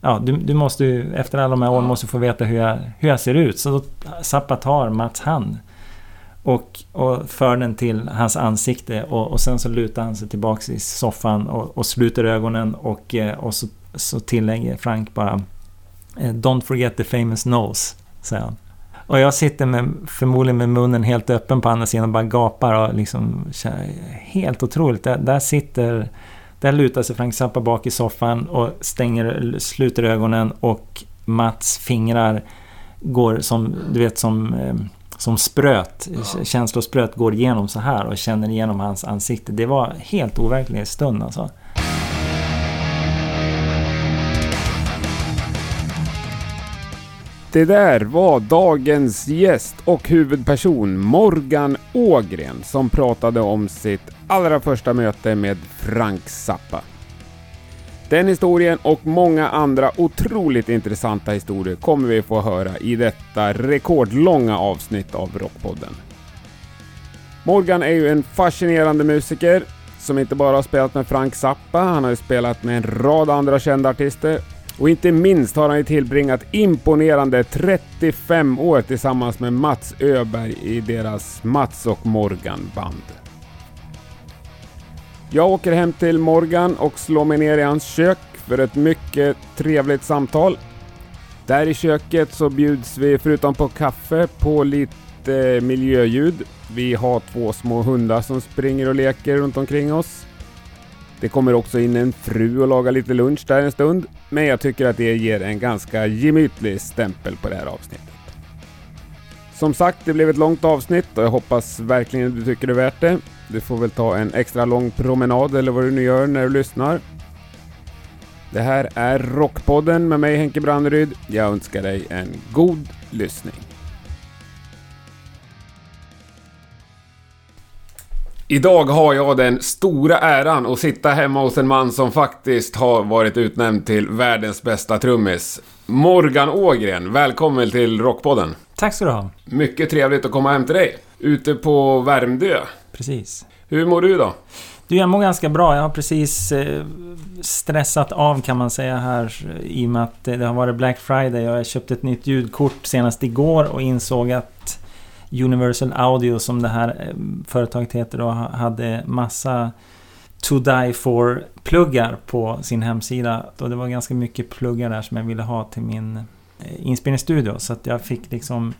ja, du, du måste ju, efter alla de här åren måste du få veta hur jag, hur jag ser ut. Så då Zappa tar Mats hand och, och för den till hans ansikte och, och sen så lutar han sig tillbaks i soffan och, och sluter ögonen och, eh, och så, så tillägger Frank bara eh, Don't forget the famous nose, säger han. Och jag sitter med, förmodligen med munnen helt öppen på andra sidan och bara gapar och liksom... Helt otroligt. Där, där sitter... Där lutar sig Frank Zappa bak i soffan och stänger, sluter ögonen och Mats fingrar går som, du vet som, eh, som spröt, ja. känslospröt går igenom så här och känner igenom hans ansikte. Det var helt overklig stund alltså. Det där var dagens gäst och huvudperson Morgan Ågren som pratade om sitt allra första möte med Frank Zappa. Den historien och många andra otroligt intressanta historier kommer vi få höra i detta rekordlånga avsnitt av Rockpodden. Morgan är ju en fascinerande musiker som inte bara har spelat med Frank Zappa, han har ju spelat med en rad andra kända artister och inte minst har han ju tillbringat imponerande 35 år tillsammans med Mats Öberg i deras Mats och Morgan band. Jag åker hem till Morgan och slår mig ner i hans kök för ett mycket trevligt samtal. Där i köket så bjuds vi förutom på kaffe på lite miljöljud. Vi har två små hundar som springer och leker runt omkring oss. Det kommer också in en fru och lagar lite lunch där en stund. Men jag tycker att det ger en ganska gemytlig stämpel på det här avsnittet. Som sagt, det blev ett långt avsnitt och jag hoppas verkligen du tycker det är värt det. Du får väl ta en extra lång promenad eller vad du nu gör när du lyssnar. Det här är Rockpodden med mig Henke Branneryd. Jag önskar dig en god lyssning. Idag har jag den stora äran att sitta hemma hos en man som faktiskt har varit utnämnd till världens bästa trummis. Morgan Ågren, välkommen till Rockpodden. Tack ska du ha. Mycket trevligt att komma hem till dig. Ute på Värmdö. Precis. Hur mår du då? Du, jag mår ganska bra. Jag har precis eh, stressat av kan man säga här i och med att det har varit Black Friday. Jag köpte ett nytt ljudkort senast igår och insåg att Universal Audio som det här eh, företaget heter då hade massa To Die For pluggar på sin hemsida. Och det var ganska mycket pluggar där som jag ville ha till min eh, inspelningsstudio. Så att jag fick liksom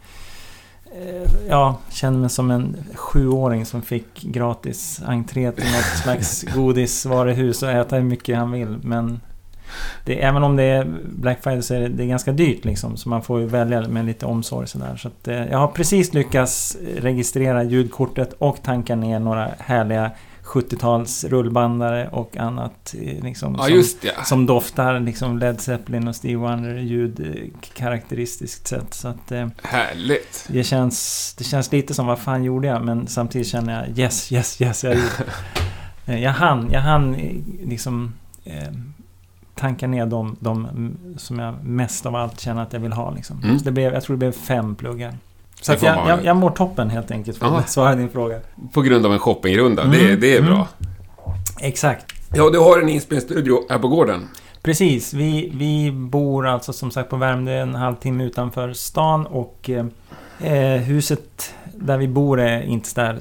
ja, känner mig som en sjuåring som fick gratis entré till något slags godisvaruhus och äta hur mycket han vill. Men det, även om det är Black Friday så är det, det är ganska dyrt liksom. Så man får ju välja med lite omsorg sådär. Så att, eh, jag har precis lyckats registrera ljudkortet och tanka ner några härliga 70-tals rullbandare och annat. Eh, liksom, ja, som, ja. som, doftar liksom Led Zeppelin och Steve Wonder ljud eh, karaktäristiskt sett. Så att, eh, Härligt! Det känns, det känns lite som vad fan gjorde jag? Men samtidigt känner jag yes, yes, yes. Jag, jag hann, jag hann liksom eh, tanka ner de, de som jag mest av allt känner att jag vill ha. Liksom. Mm. Så det blev, jag tror det blev fem pluggar. Så jag, jag, jag mår toppen helt enkelt för att svara din fråga. På grund av en shoppingrunda. Mm. Det, det är bra. Mm. Exakt. Ja, du har en inspelningsstudio här på gården. Precis. Vi, vi bor alltså som sagt på Värmdö en halvtimme utanför stan och eh, huset där vi bor är inte där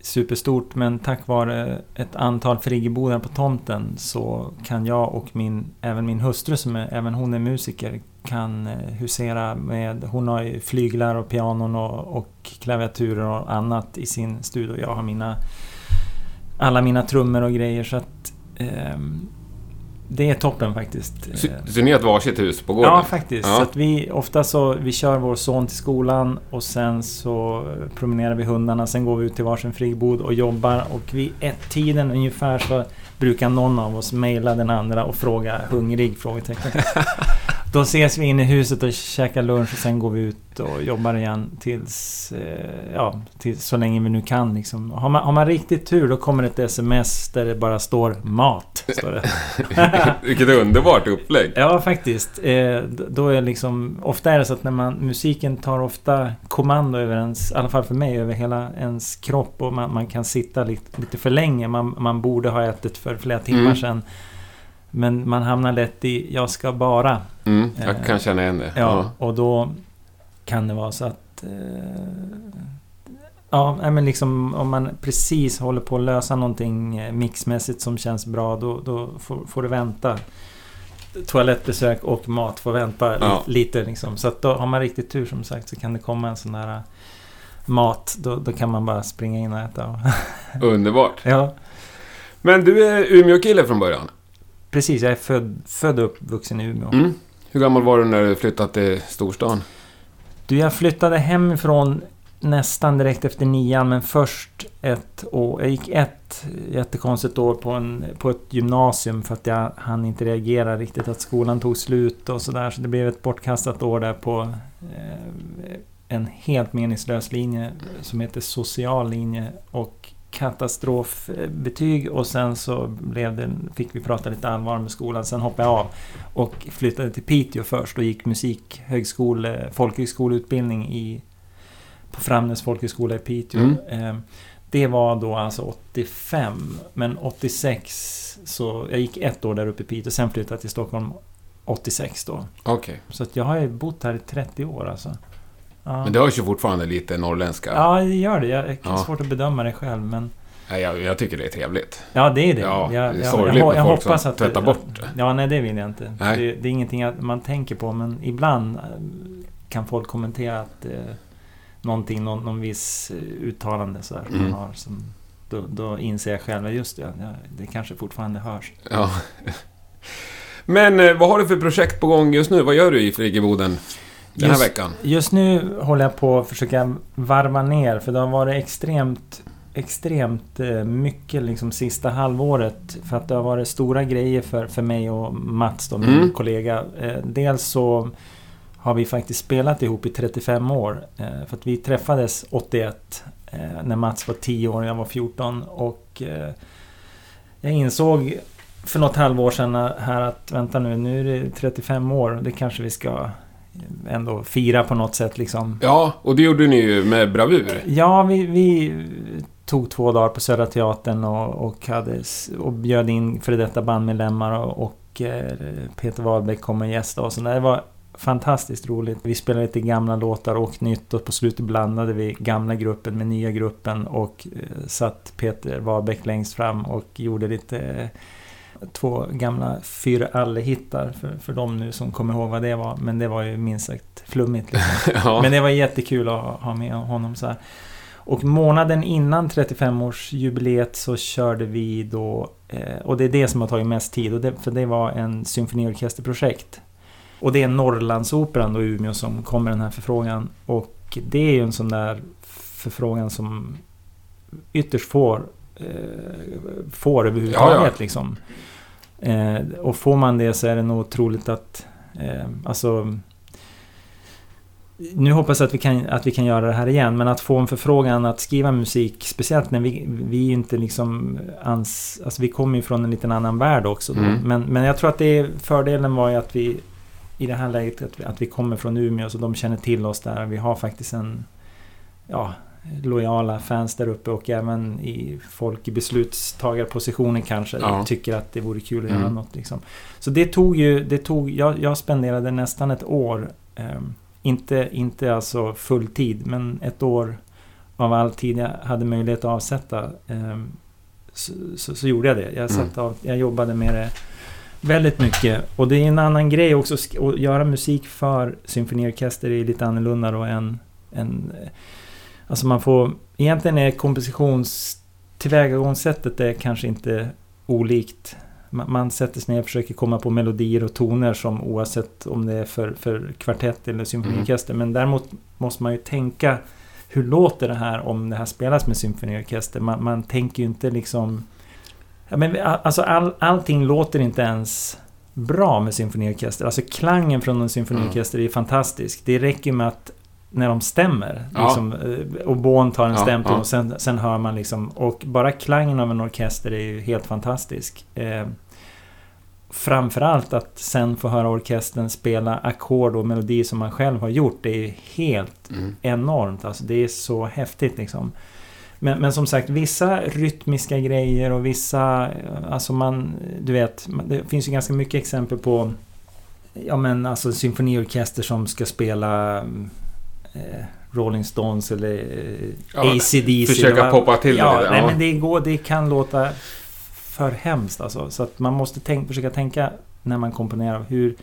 superstort men tack vare ett antal friggebodar på tomten så kan jag och min, även min hustru som är, även hon är musiker kan eh, husera med... Hon har ju flyglar och pianon och, och klaviaturer och annat i sin studio. Jag har mina... Alla mina trummor och grejer så att... Eh, det är toppen faktiskt. Så, så ni har ett varsitt hus på gården? Ja, faktiskt. Ja. Så att vi, ofta så, vi kör vår son till skolan och sen så promenerar vi hundarna. Sen går vi ut till varsin friggebod och jobbar. Och vid ett-tiden ungefär så brukar någon av oss mejla den andra och fråga hungrig? Frågetecken. Då ses vi inne i huset och käkar lunch och sen går vi ut och jobbar igen tills... Eh, ja, tills, så länge vi nu kan liksom. Har man, har man riktigt tur då kommer ett sms där det bara står MAT. Står det. Vilket underbart upplägg! Ja, faktiskt. Eh, då är liksom... Ofta är det så att när man... Musiken tar ofta kommando över ens... I alla fall för mig, över hela ens kropp och man, man kan sitta lite, lite för länge. Man, man borde ha ätit för flera timmar mm. sedan. Men man hamnar lätt i jag ska bara. Mm, jag Eh, kan känna igen det. Ja, och då kan det vara så att... Eh, ja, men liksom om man precis håller på att lösa någonting eh, mixmässigt som känns bra, då, då får, får det vänta. Toalettbesök och mat får vänta Ja. lite liksom. Så att då har man riktigt tur som sagt så kan det komma en sån där mat. Då, då kan man bara springa in och äta. Underbart. ja, Men du är Umeå-kille från början? Precis. Jag är född, född och uppvuxen i Umeå. Mm. Hur gammal var du när du flyttade till storstan? Du, jag flyttade hemifrån nästan direkt efter nian, men först ett år. Jag gick ett jättekonstigt år på, en, på ett gymnasium för att jag hann inte reagera riktigt att skolan tog slut och sådär. Så det blev ett bortkastat år där på eh, en helt meningslös linje som heter social linje och katastrofbetyg och sen så blev det, fick vi prata lite allvar med skolan. Sen hoppade jag av och flyttade till Piteå först och gick musikhögskole, folkhögskoleutbildning i, på Framnäs folkhögskola i Piteå. Mm. Eh, Det var då alltså 85. Men 86 så... Jag gick ett år där uppe i Piteå. Sen flyttade jag till Stockholm 86 då. Okej. Så att jag har ju bott här i 30 år alltså. Ja, Men det hörs ju fortfarande lite norrländska. ja det gör det. Jag har Ja. svårt att bedöma det själv men... Nej, jag, jag tycker det är trevligt. Ja, det är det. Ja, jag, det är jag, sorgligt jag, med jag, folk som tvättar bort det. Ja, nej det vill jag inte. Det, det är ingenting att man tänker på men ibland eh, kan folk kommentera att eh, någonting, någon, någon viss eh, uttalande så Mm. man har som, då, då inser jag själv, just det, ja, det kanske fortfarande hörs. Ja. Men eh, vad har du för projekt på gång just nu? Vad gör du i Friggeboden den här Just- veckan? Just nu håller jag på att försöka varva ner för det har varit extremt extremt eh, mycket liksom sista halvåret för att det har varit stora grejer för, för mig och Mats då, min Mm. kollega. Eh, dels så har vi faktiskt spelat ihop i 35 år. Eh, för att vi träffades 81 eh, när Mats var 10 år och jag var 14 och jag insåg för något halvår sedan här att vänta nu, nu är det 35 år. Det kanske vi ska ändå fira på något sätt liksom. Ja, och det gjorde ni ju med bravur. Ja, vi, vi tog två dagar på Södra Teatern och, och, hade, och bjöd in före detta bandmedlemmar och, och eh, Peter Wahlbeck kom och gästade oss. Det var fantastiskt roligt. Vi spelade lite gamla låtar och nytt och på slutet blandade vi gamla gruppen med nya gruppen och eh, satt Peter Wahlbeck längst fram och gjorde lite två gamla Fyr alle-hittar för, för de nu som kommer ihåg vad det var. Men det var ju minst sagt flummigt. Liksom. ja. Men det var jättekul att ha med honom så här. Och månaden innan 35-årsjubileet så körde vi då, eh, och det är det som har tagit mest tid, och det, för det var en symfoniorkesterprojekt. Och det är Norrlandsoperan då i Umeå som kom med den här förfrågan. Och det är ju en sån där förfrågan som ytterst får, får överhuvudtaget Ja, ja. liksom. Eh, och får man det så är det nog otroligt att, eh, alltså nu hoppas jag att vi, kan, att vi kan göra det här igen, men att få en förfrågan att skriva musik, speciellt när vi, vi inte liksom ans, alltså vi kommer ju från en liten annan värld också. Mm. Men, men jag tror att det fördelen var ju att vi i det här läget att vi, att vi kommer från Umeå, så de känner till oss där. Vi har faktiskt en, ja, lojala fans där uppe och även i folk i beslutstagarpositioner kanske Ja. tycker att det vore kul att Mm. göra något. Liksom. Så det tog ju, det tog, jag, jag spenderade nästan ett år, ehm, inte, inte alltså full tid, men ett år av all tid jag hade möjlighet att avsätta. ehm, så, så, så gjorde jag det. Jag, Mm. satt av, jag jobbade med det väldigt mycket. Och det är en annan grej också, att göra musik för symfoniorkester är lite annorlunda då än, än eh, Alltså man får... Egentligen är kompositions... Tillvägagångssättet är kanske inte olikt. Man, man sätter sig ner och försöker komma på melodier och toner som oavsett om det är för, för kvartett eller symfoniorkester. Men däremot måste man ju tänka hur låter det här om det här spelas med symfoniorkester? Man, man tänker ju inte liksom... Ja, men, alltså all, allting låter inte ens bra med symfoniorkester. Alltså klangen från en symfoniorkester är fantastisk. Det räcker med att när de stämmer. Ja. Liksom, eh, och bån tar en Ja, stämton ja. och sen, sen hör man liksom... Och bara klangen av en orkester är ju helt fantastisk. Eh, framförallt att sen få höra orkestern spela ackord och melodi som man själv har gjort. Det är ju helt Mm. enormt. Alltså det är så häftigt liksom. Men, men som sagt, vissa rytmiska grejer och vissa... Alltså man... Du vet, det finns ju ganska mycket exempel på... Ja men alltså symfoniorkester som ska spela... Eh, Rolling Stones eller eh, ja, ACDC. Försöka poppa till ja, det. Nej, men det, går, det kan låta för hemskt alltså. Så att man måste tänk, försöka tänka när man komponerar. Hur,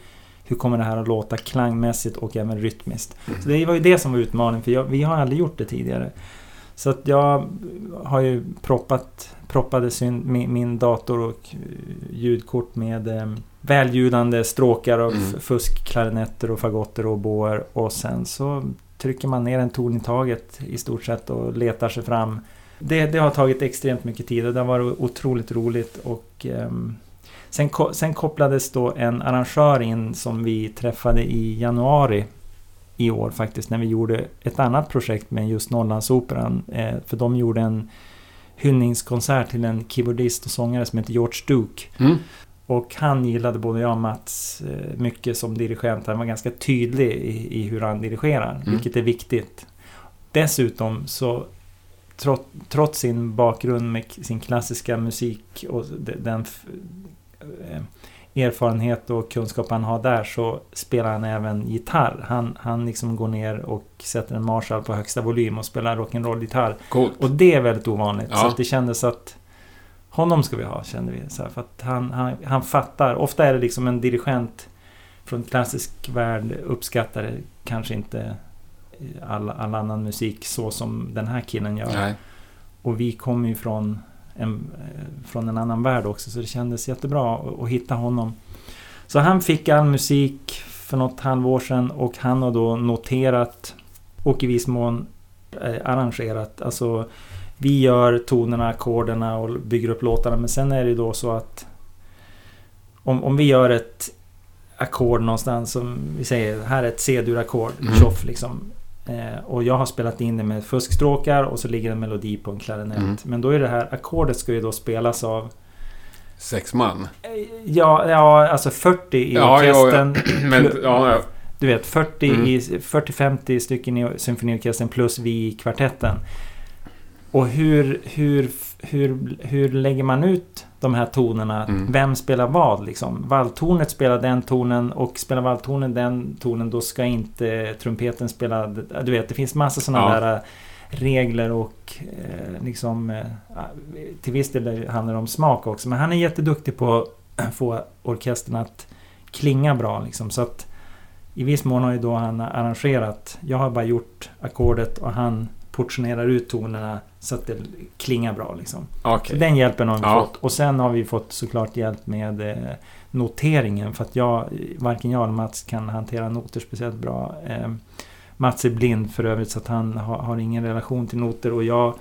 hur kommer det här att låta klangmässigt och även rytmiskt? Mm. Så det var ju det som var utmaningen, för jag, vi har aldrig gjort det tidigare. Så att jag har ju proppat, proppade syn, min, min, dator och ljudkort med eh, väljudande stråkar och mm. fuskklarinetter och fagotter och båer. Och sen så trycker man ner en ton i taget i stort sett och letar sig fram. Det, det har tagit extremt mycket tid och det har varit otroligt roligt. Och, eh, sen, sen kopplades då en arrangör in som vi träffade i januari i år faktiskt när vi gjorde ett annat projekt med just Norrlandsoperan. Eh, för de gjorde en hyllningskonsert till en keyboardist och sångare som heter George Duke. Mm. Och han gillade både jag och Mats eh, mycket som dirigent. Han var ganska tydlig i, i hur han dirigerar, mm. vilket är viktigt. Dessutom så trots, trots sin bakgrund med sin klassiska musik och den eh, erfarenhet och kunskap han har där så spelar han även gitarr. Han, han liksom går ner och sätter en Marshall på högsta volym och spelar rock'n'roll-gitarr. Och det är väldigt ovanligt. Ja. Så att det kändes att honom ska vi ha, kände vi. Så här, för att han, han, han fattar. Ofta är det liksom en dirigent från klassisk värld uppskattar kanske inte all, all annan musik så som den här killen gör. Nej. Och vi kommer ju från en, eh, från en annan värld också. Så det kändes jättebra att, att hitta honom. Så han fick all musik för något halvår sedan och han har då noterat och i viss mån eh, arrangerat. Alltså vi gör tonerna, ackorderna och bygger upp låtarna. Men sen är det ju då så att om, om vi gör ett ackord någonstans som vi säger, här är ett C-dur-ackord, mm. tjoff liksom. Eh, och jag har spelat in det med fuskstråkar och så ligger en melodi på en klarinett. Mm. Men då är det här ackordet ska ju då spelas av Sex man? Eh, ja, ja alltså 40 i ja, orkestern. Ja. Men, ja, du vet, 40 mm. 40-50 stycken i symfoniorkestern plus vi i kvartetten. Och hur, hur, hur, hur lägger man ut de här tonerna? Mm. Vem spelar vad liksom? Valtornet spelar den tonen och spelar valtornen den tonen då ska inte trumpeten spela... Du vet, det finns massa sådana ja. där eh, regler och eh, liksom... Eh, till viss del handlar det om smak också. Men han är jätteduktig på att få orkestern att klinga bra liksom. Så att i viss mån har ju då han arrangerat. Jag har bara gjort ackordet och han portionerar ut tonerna så att det klingar bra. Liksom. Okay. den hjälpen har vi ja. fått. Och sen har vi fått såklart hjälp med eh, noteringen. För att jag, varken jag eller Mats kan hantera noter speciellt bra. Eh, Mats är blind för övrigt så att han har, har, ingen relation till noter. Och jag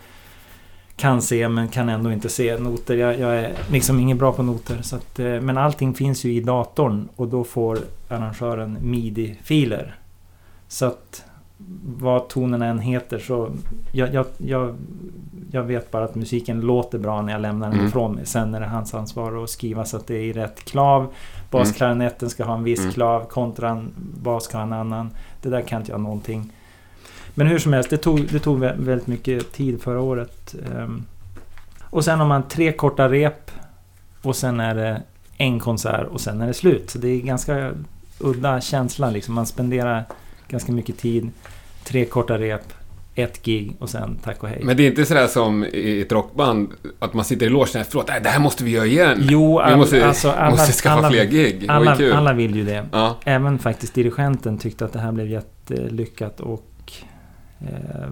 kan se men kan ändå inte se noter. Jag, jag är liksom ingen bra på noter. Så att, eh, men allting finns ju i datorn och då får arrangören midi-filer. Så att vad tonerna än heter så... Jag, jag, jag, jag, vet bara att musiken låter bra när jag lämnar den mm. ifrån mig. Sen är det hans ansvar att skriva så att det är i rätt klav. Basklarinetten ska ha en viss mm. klav, kontran bas ska ha en annan. Det där kan inte jag någonting. Men hur som helst, det tog, det tog väldigt mycket tid förra året. Ehm, och sen har man tre korta rep och sen är det en konsert och sen är det slut. Så det är ganska udda känsla liksom. Man spenderar ganska mycket tid. Tre korta rep, ett gig och sen tack och hej. Men det är inte sådär som i ett rockband, att man sitter i logen efteråt, det här måste vi göra igen. Jo, vi måste, alltså, alla, måste skaffa alla, fler gig. Alla, alla vill ju det. Ja. Även faktiskt dirigenten tyckte att det här blev jättelyckat och eh,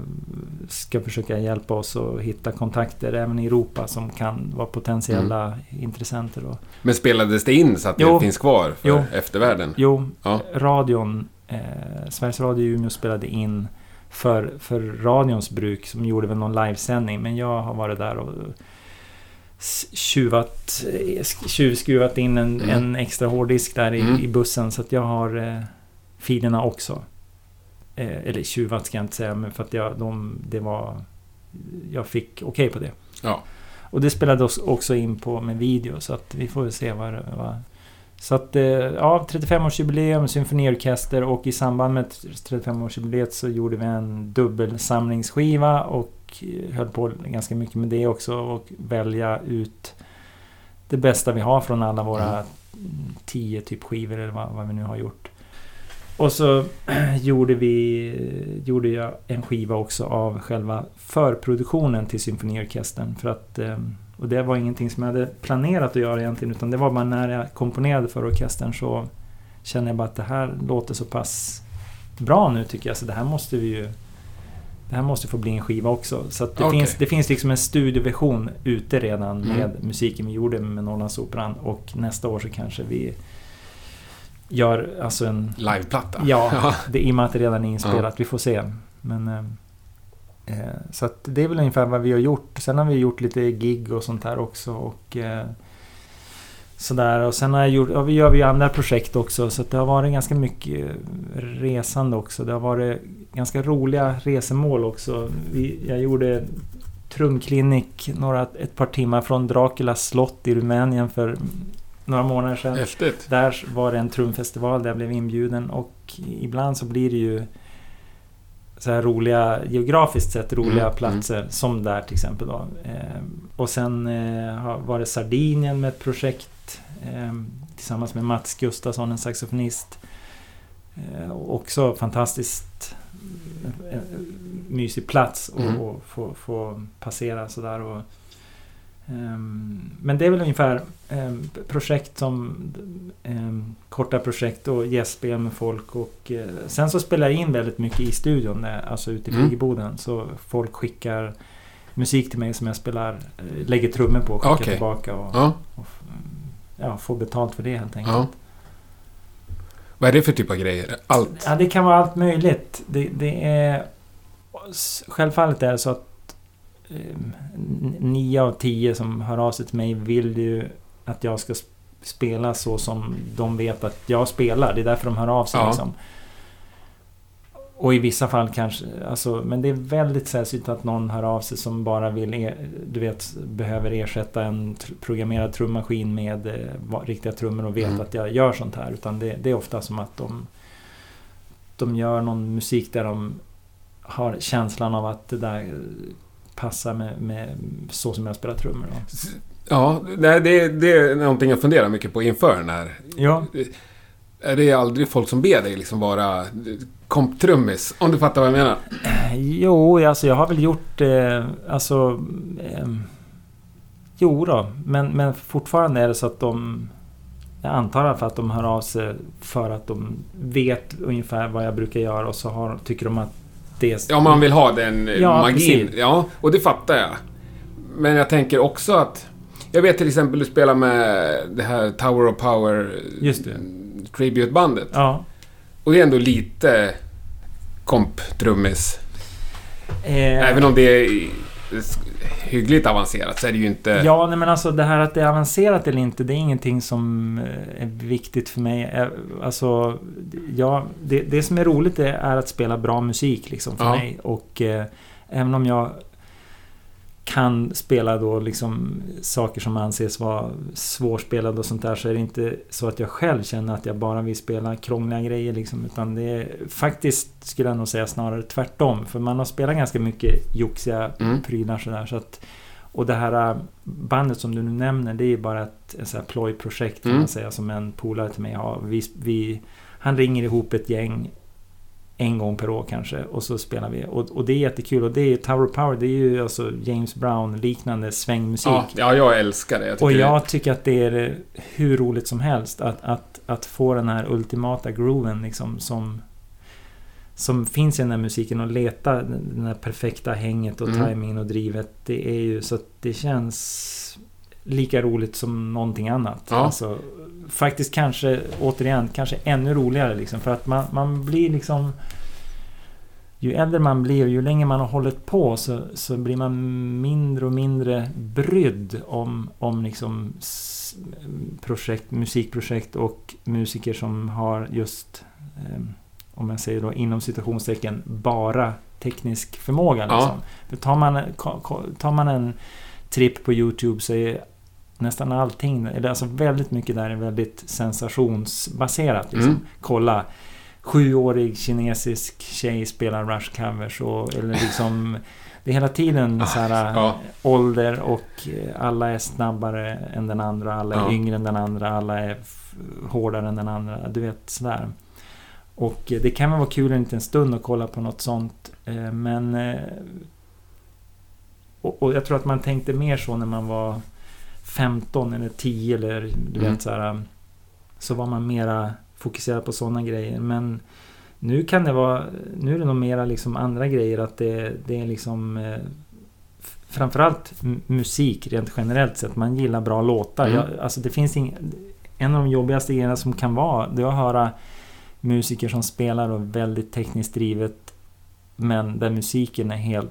ska försöka hjälpa oss att hitta kontakter även i Europa som kan vara potentiella mm. intressenter. Och... Men spelades det in så att jo. det finns kvar för jo. eftervärlden? Jo, ja. radion eh, Sveriges Radio i Umeå spelade in för, för radions bruk som gjorde väl någon livesändning. Men jag har varit där och tjuvat, tjuvskruvat in en, mm. en extra hårddisk där i, mm. i, bussen. Så att jag har eh, filerna också. Eh, eller tjuvat ska jag inte säga, men för att jag, de, det var... Jag fick okej okay på det. Ja. Och det spelades också in på med video, så att vi får väl se vad, vad Så att, eh, ja, 35-årsjubileum, symfoniorkester och i samband med 35-årsjubileet så gjorde vi en dubbelsamlingsskiva och eh, höll på ganska mycket med det också och välja ut det bästa vi har från alla våra mm. tio typ skivor eller vad, vad vi nu har gjort. Och så gjorde vi gjorde jag en skiva också av själva förproduktionen till symfoniorkestern. För att, ehm, och det var ingenting som jag hade planerat att göra egentligen utan det var bara när jag komponerade för orkestern så kände jag bara att det här låter så pass bra nu tycker jag så det här måste vi ju det här måste få bli en skiva också. Så det, okay. finns, det finns liksom en studioversion ute redan mm. med musiken vi gjorde med Norrlandsoperan och nästa år så kanske vi gör alltså en... Liveplatta? Ja, det, i och med att det redan är inspelat. Ja. Vi får se. Men, eh, så att det är väl ungefär vad vi har gjort. Sen har vi gjort lite gig och sånt där också. Och, eh, sådär. Och sen har jag gjort, ja, vi gör vi andra projekt också. Så det har varit ganska mycket resande också. Det har varit ganska roliga resemål också. Vi, jag gjorde trumklinik några, ett par timmar från Draculas slott i Rumänien för några månader sedan. Häftigt. Där var det en trumfestival där jag blev inbjuden och ibland så blir det ju så här roliga, geografiskt sett roliga mm, mm. platser mm. som där till exempel då. Eh, och sen eh, var det Sardinien med ett projekt eh, tillsammans med Mats Gustafsson, en saxofonist. Eh, också fantastiskt eh, mysig plats att mm. få, få passera sådär. Och, men det är väl ungefär ehm, projekt som ehm, korta projekt och gästspel med folk och eh, sen så spelar jag in väldigt mycket i studion, alltså ute i friggeboden. Mm. Så folk skickar musik till mig som jag spelar, eh, lägger trummor på och skickar okay. tillbaka och, ja. och ja, får betalt för det helt enkelt. Ja. Vad är det för typ av grejer? Allt? Ja, det kan vara allt möjligt. Det, det är... Självfallet är det så att nio av tio som hör av sig till mig vill ju att jag ska spela så som de vet att jag spelar. Det är därför de hör av sig. Ja. Liksom. Och i vissa fall kanske, alltså, men det är väldigt sällsynt att någon hör av sig som bara vill, er, du vet, behöver ersätta en programmerad trummaskin med eh, riktiga trummor och vet mm. att jag gör sånt här. Utan det, det, är ofta som att de, de gör någon musik där de har känslan av att det där passar med, med så som jag spelar trummor. Då. Ja, det, det är någonting jag funderar mycket på inför den här. Ja. Är det aldrig folk som ber dig liksom vara komptrummis? Om du fattar vad jag menar? Jo, alltså jag har väl gjort eh, alltså... Eh, jo då, men, men fortfarande är det så att de... Jag antar att att de hör av sig för att de vet ungefär vad jag brukar göra och så har, tycker de att det... Ja, man vill ha den eh, ja, magin. Precis. Ja, och det fattar jag. Men jag tänker också att... Jag vet till exempel du spelar med det här Tower of Power... Just det. Tribute-bandet. Ja. Och det är ändå lite komp-trummis. Eh, Även om det är hyggligt avancerat så är det ju inte... Ja, nej men alltså det här att det är avancerat eller inte, det är ingenting som eh, är viktigt för mig. Eh, alltså, ja, det, det som är roligt är att spela bra musik liksom för ja. mig. Och eh, även om jag kan spela då liksom saker som anses vara svårspelade och sånt där så är det inte så att jag själv känner att jag bara vill spela krångliga grejer liksom. Utan det är faktiskt, skulle jag nog säga, snarare tvärtom. För man har spelat ganska mycket joxiga mm. prylar sådär. Så att, och det här äh, bandet som du nu nämner, det är bara ett, ett plojprojekt kan mm. man säga, som en polare till mig har. Vi, vi, han ringer ihop ett gäng en gång per år kanske. Och så spelar vi. Och, och det är jättekul. Och det är Tower Power. Det är ju alltså James Brown-liknande svängmusik. Ja, ja, jag älskar det. Jag och jag det... tycker att det är hur roligt som helst. Att, att, att få den här ultimata grooven liksom som... Som finns i den här musiken och leta den här perfekta hänget och mm. timingen och drivet. Det är ju så att det känns lika roligt som någonting annat. Ja. Alltså, faktiskt kanske, återigen, kanske ännu roligare liksom. För att man, man blir liksom... Ju äldre man blir och ju längre man har hållit på så, så blir man mindre och mindre brydd om, om liksom projekt, musikprojekt och musiker som har just, eh, om jag säger då inom citationstecken, bara teknisk förmåga. Liksom. Ja. För tar man, tar man en tripp på Youtube så är nästan allting, eller alltså väldigt mycket där är väldigt sensationsbaserat. Liksom. Mm. Kolla, sjuårig kinesisk tjej spelar Rush covers och eller liksom Det är hela tiden så här Ja. ålder och eh, alla är snabbare än den andra, alla är Ja. yngre än den andra, alla är hårdare än den andra. Du vet sådär. Och eh, det kan väl vara kul en liten stund att kolla på något sånt. eh, Men... Och, och jag tror att man tänkte mer så när man var 15 eller 10 eller du Mm. vet så här. Så var man mera fokuserad på sådana grejer. Men nu kan det vara... Nu är det nog mera liksom andra grejer. Att det, det är liksom... eh, Framförallt musik rent generellt sett. Man gillar bra låtar. Mm. Jag, alltså det finns ing, En av de jobbigaste grejerna som kan vara det är att höra musiker som spelar och väldigt tekniskt drivet men där musiken är helt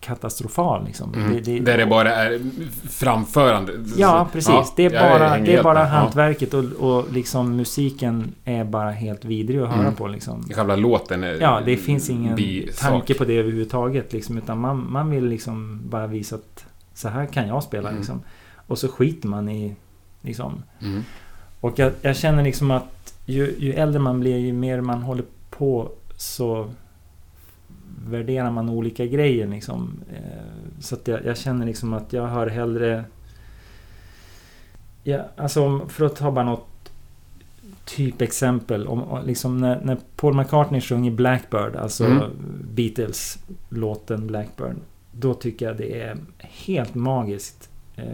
katastrofal liksom. Mm. Det- det- Där det bara är framförande. Ja, precis. Ja, det är bara, det är bara med. Hantverket och, och liksom musiken är bara helt vidrig att höra Mm. på liksom. Själva låten är Ja, det finns ingen bisak. tanke på det överhuvudtaget liksom, utan man, man vill liksom bara visa att så här kan jag spela Mm. liksom. Och så skiter man i liksom. Mm. Och jag, jag känner liksom att ju, ju äldre man blir, ju mer man håller på så värderar man olika grejer liksom. Eh, Så att jag, jag känner liksom att jag hör hellre... Ja, alltså för att ta bara något typexempel. Om, om- liksom när, när Paul McCartney sjunger Blackbird, alltså Mm. Beatles-låten Blackbird. Då tycker jag det är helt magiskt. Eh,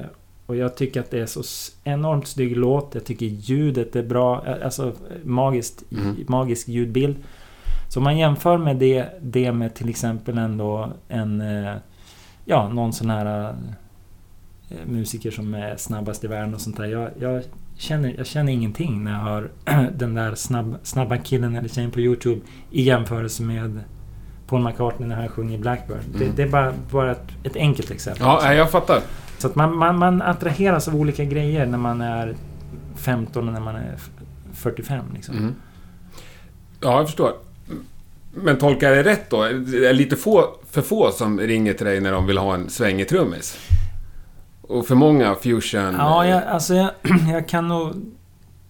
och jag tycker att det är så enormt snygg låt. Jag tycker ljudet är bra. eh, Alltså magiskt, Mm. magisk ljudbild. Så om man jämför med det, det med till exempel ändå en... eh, Ja, någon sån här eh, musiker som är snabbast i världen och sånt där. Jag, jag, känner, jag känner ingenting när jag hör den där snabb, snabba killen eller tjejen på Youtube i jämförelse med Paul McCartney när han sjunger Blackbird. Det, Mm. det är bara, bara ett, ett enkelt exempel. Ja, jag fattar. Så att man, man, man attraheras av olika grejer när man är 15 och när man är f- 45. Liksom. Mm. Ja, jag förstår. Men tolkar jag det rätt då? Det är lite få, för få som ringer till dig när de vill ha en svängig trummis? Och för många fusion... Ja, jag, alltså jag, jag kan nog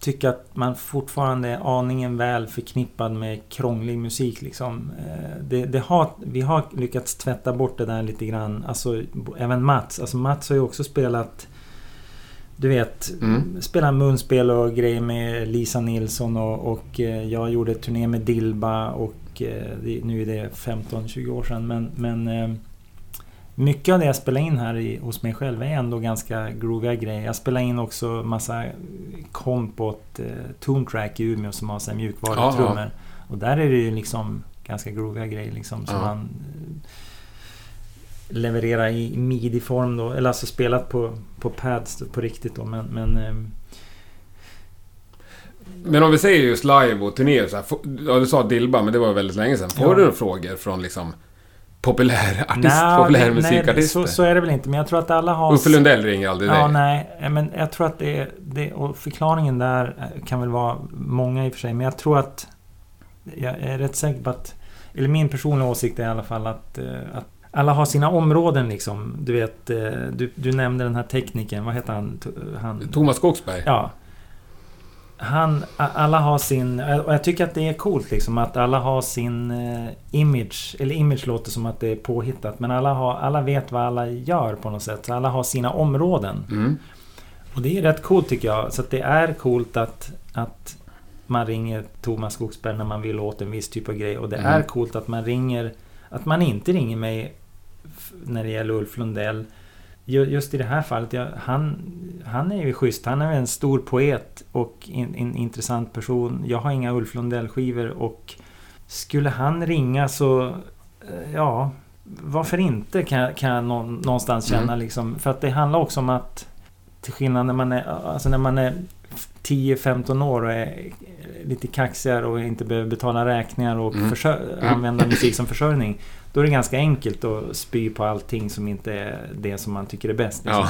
tycka att man fortfarande är aningen väl förknippad med krånglig musik. Liksom. Eh, Det, det har, vi har lyckats tvätta bort det där lite grann. Alltså, även Mats. Alltså Mats har ju också spelat... Du vet, Mm. spelar munspel och grejer med Lisa Nilsson och, och eh, jag gjorde turné med Dilba och eh, nu är det 15-20 år sedan. Men, men eh, mycket av det jag spelar in här i, hos mig själv är ändå ganska grooviga grejer. Jag spelar in också massa komp åt eh, Tune Track i Umeå som har mjukvarutrummor. Och där är det ju liksom ganska grooviga grejer liksom som Ja. man eh, levererar i midi-form då. Eller alltså spelat på, på pads på riktigt då. Men, men Men om vi säger just live och turné så här, Ja, du sa Dilba, men det var väldigt länge sedan. Får Ja. du frågor från liksom populär artist, nej, populär nej, musikartister? så, så är det väl inte. Men jag tror att alla har... Uffe Lundell ringer aldrig Ja, dig? nej. Men jag tror att det. Det, och förklaringen där kan väl vara många i och för sig. Men jag tror att... Jag är rätt säker på att... Eller min personliga åsikt är i alla fall att... eh, att alla har sina områden liksom. Du vet, eh, du, du nämnde den här tekniken. Vad heter han? Han Thomas Skogsberg? Ja. Han, alla har sin... Och jag tycker att det är coolt liksom att alla har sin eh, image. Eller image låter som att det är påhittat. Men alla, har, alla vet vad alla gör på något sätt. Så alla har sina områden. Mm. Och det är rätt coolt tycker jag. Så att det är coolt att, att man ringer Thomas Skogsberg när man vill åt en viss typ av grej. Och det Mm. är coolt att man ringer... Att man inte ringer mig när det gäller Ulf Lundell. Ju- Just i det här fallet, jag, han, han är ju schysst. Han är en stor poet och en, en intressant person. Jag har inga Ulf Lundell-skivor och skulle han ringa så... eh, Ja, varför inte kan, kan jag nå- någonstans känna Mm. liksom. För att det handlar också om att till skillnad när man är, alltså när man är 10-15 år och är lite kaxigare och inte behöver betala räkningar och Mm. Mm. använda musik som försörjning. Då är det ganska enkelt att spy på allting som inte är det som man tycker är bäst. Liksom. Ja.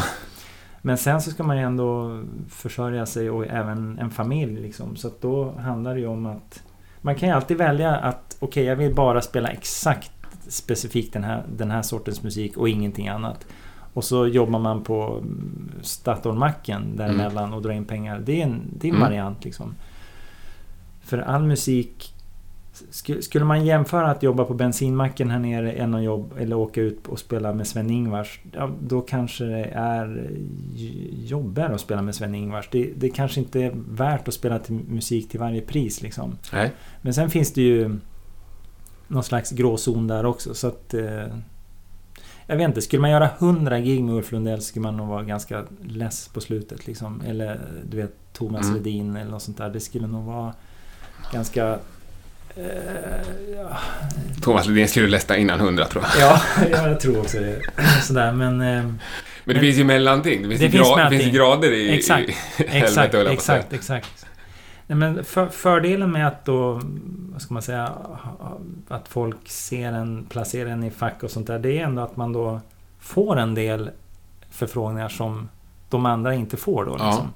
Men sen så ska man ju ändå försörja sig och även en familj. Liksom. Så att då handlar det ju om att man kan ju alltid välja att okej, jag vill bara spela exakt specifikt den här, den här sortens musik och ingenting annat. Och så jobbar man på Statoilmacken däremellan och drar in pengar. Det är en, det är en Mm. variant liksom. För all musik... sk- Skulle man jämföra att jobba på bensinmacken här nere än att jobba, eller åka ut och spela med Sven-Ingvars. Ja, då kanske det är jobbigare att spela med Sven-Ingvars. Det, det kanske inte är värt att spela till musik till varje pris liksom. Nej. Men sen finns det ju någon slags gråzon där också så att... Eh, jag vet inte, skulle man göra 100 gig med Ulf Lundell skulle man nog vara ganska less på slutet liksom. Eller du vet Thomas Mm. Ledin eller något sånt där. Det skulle nog vara ganska... Eh, ja, Thomas Ledin skulle lästa innan 100 tror jag. ja, ja, jag tror också det. Sådär men... Eh, Men det Men- finns ju mellanting. Det finns, Det finns gra- det finns grader i, Exakt. i Exakt, helvete, exakt, exakt. Nej, men för, fördelen med att då, vad ska man säga, att folk ser en, placerar en i fack och sånt där, det är ändå att man då får en del förfrågningar som de andra inte får då. Ja. Liksom.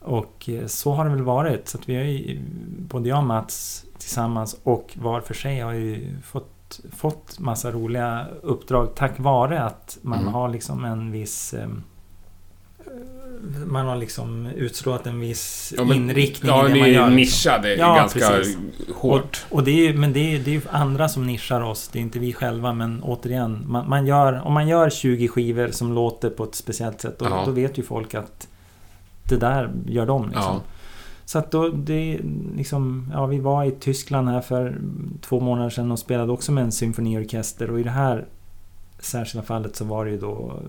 Och eh, så har det väl varit. Så att vi har ju, både jag och Mats tillsammans och var för sig har ju fått, fått massa roliga uppdrag tack vare att man Mm. har liksom en viss ehm, man har liksom utstrålat en viss Ja, men- inriktning Ja, det man gör. Liksom. nischade Ja, ganska precis. hårt. Och det är men det är, det är ju andra som nischar oss. Det är inte vi själva. Men återigen, man, man gör, om man gör 20 skivor som låter på ett speciellt sätt. Då, Ja. då vet ju folk att det där gör de. Liksom. Ja. Så att då, det är liksom, ja vi var i Tyskland här för två månader sedan och spelade också med en symfoniorkester. Och i det här särskilda fallet så var det ju då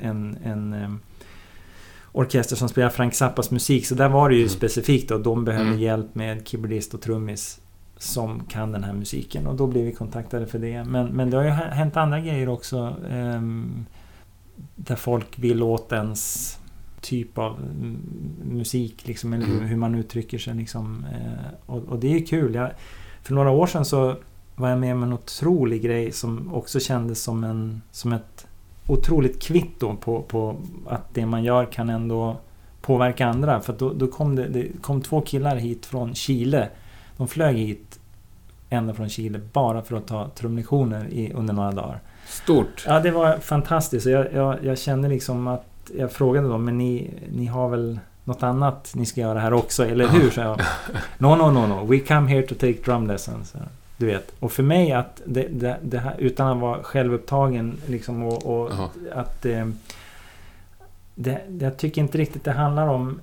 en, en em, orkester som spelar Frank Zappas musik. Så där var det ju Mm. specifikt då. De behövde Mm. hjälp med keyboardist och trummis som kan den här musiken. Och då blev vi kontaktade för det. Men, men det har ju hä- hänt andra grejer också. em, där folk vill åt ens typ av musik liksom, eller hur, Mm. hur man uttrycker sig liksom. Eh, och, och det är kul. Jag, för några år sedan så var jag med om en otrolig grej som också kändes som, en, som ett otroligt kvitto på, på att det man gör kan ändå påverka andra. För då, då kom det, det kom två killar hit från Chile. De flög hit ända från Chile bara för att ta trumlektioner i, under några dagar. Stort. Ja, det var fantastiskt. Jag, jag, jag kände liksom att jag frågade dem, men ni, ni har väl något annat ni ska göra här också, eller hur? Så jag, no, no, no, no. We come here to take drum lessons. Du vet. Och för mig att det, det, det här, utan att vara självupptagen liksom och, och att... Eh, det, jag tycker inte riktigt det handlar om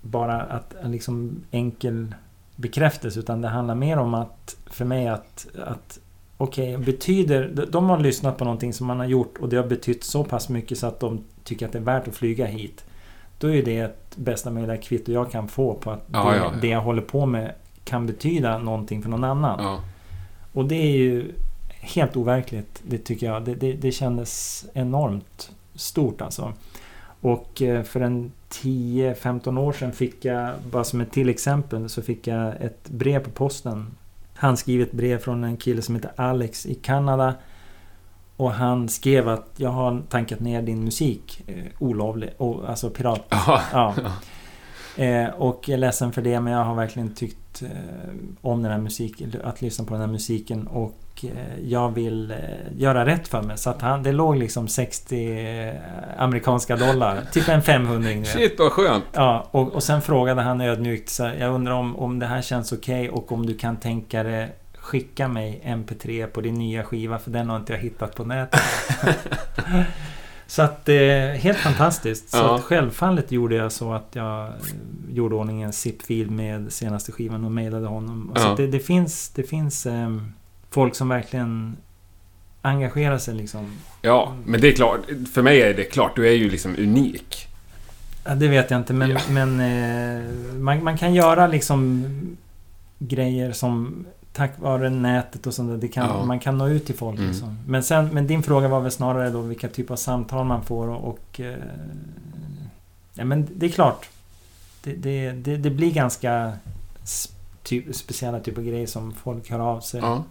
bara att liksom enkel bekräftelse utan det handlar mer om att för mig att, att okej, betyder... de- har lyssnat på någonting som man har gjort och det har betytt så pass mycket så att de tycker att det är värt att flyga hit. Då är det ett bästa möjliga kvitto jag kan få på att Ja, det, ja, ja. det jag håller på med kan betyda någonting för någon annan. Och det är ju helt overkligt, det tycker jag. Det, det, det kändes enormt stort alltså. Och eh, för en 10-15 år sedan fick jag, bara som ett till exempel, så fick jag ett brev på posten. Handskrivet brev från en kille som heter Alex i Kanada. Och han skrev att jag har tankat ner din musik eh, olovligt, alltså pirat. Ja. Eh, och jag är ledsen för det men jag har verkligen tyckt eh, om den här musiken, att lyssna på den här musiken och eh, jag vill göra rätt för mig. Så att han, det låg liksom 60 eh, amerikanska dollar, typ en 500 du vet. Shit vad skönt. Ja, och, och sen frågade han ödmjukt så jag undrar om, om det här känns okej och om du kan tänka dig skicka mig MP3 på din nya skiva för den har inte jag hittat på nätet. så att eh, helt fantastiskt. Så Ja. att självfallet gjorde jag så att jag eh, gjorde ordning en zip-fil med senaste skivan och mejlade honom. Så Ja. att det, det finns, det finns ehm, folk som verkligen engagerar sig liksom. Ja, men det är klart. För mig är det klart. Du är ju liksom unik. Ja, det vet jag inte men, men eh, man, man kan göra liksom grejer som tack vare nätet och sånt där, kan, Ja. man kan nå ut till folk. Mm. Liksom. Men, sen, men din fråga var väl snarare då vilka typer av samtal man får och... och eh, ja men det är klart. Det, det, det, det blir ganska typ, speciella typer av grejer som folk hör av sig. Ja.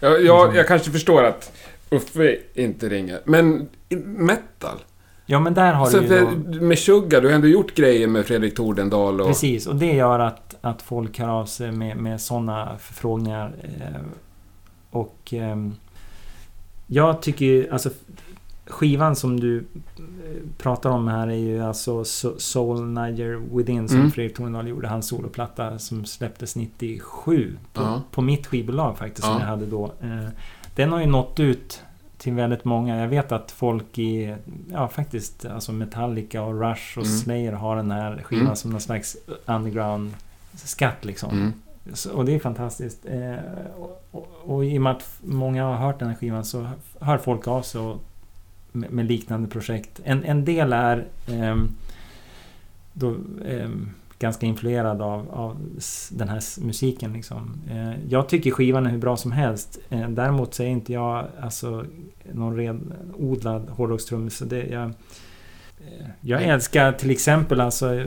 Jag, jag, jag kanske förstår att Uffe inte ringer. Men metal? Ja men där har Så du ju då, med Sugar, du har ändå gjort grejer med Fredrik Tordendal och... Precis, och det gör att, att folk hör av sig med, med sådana förfrågningar. Eh, och ehm, jag tycker ju, alltså skivan som du eh, pratar om här är ju alltså So- Soul Niger Within som Mm. Fredrik Tornedal gjorde. Hans soloplatta som släpptes 97. På, Ja. på mitt skivbolag faktiskt som Ja. jag hade då. Eh, Den har ju nått ut till väldigt många. Jag vet att folk i, ja faktiskt, alltså Metallica och Rush och Mm. Slayer har den här skivan Mm. som någon slags underground-skatt liksom. Mm. Så, och det är fantastiskt. Eh, och, och, och i och med att många har hört den här skivan så hör folk av sig och, med, med liknande projekt. En, en del är ehm, då, ehm, ganska influerad av, av den här musiken. Liksom. Eh, jag tycker skivan är hur bra som helst. Eh, däremot så är inte jag alltså, någon renodlad hårdrockstrummis. Jag, eh, jag älskar till exempel alltså,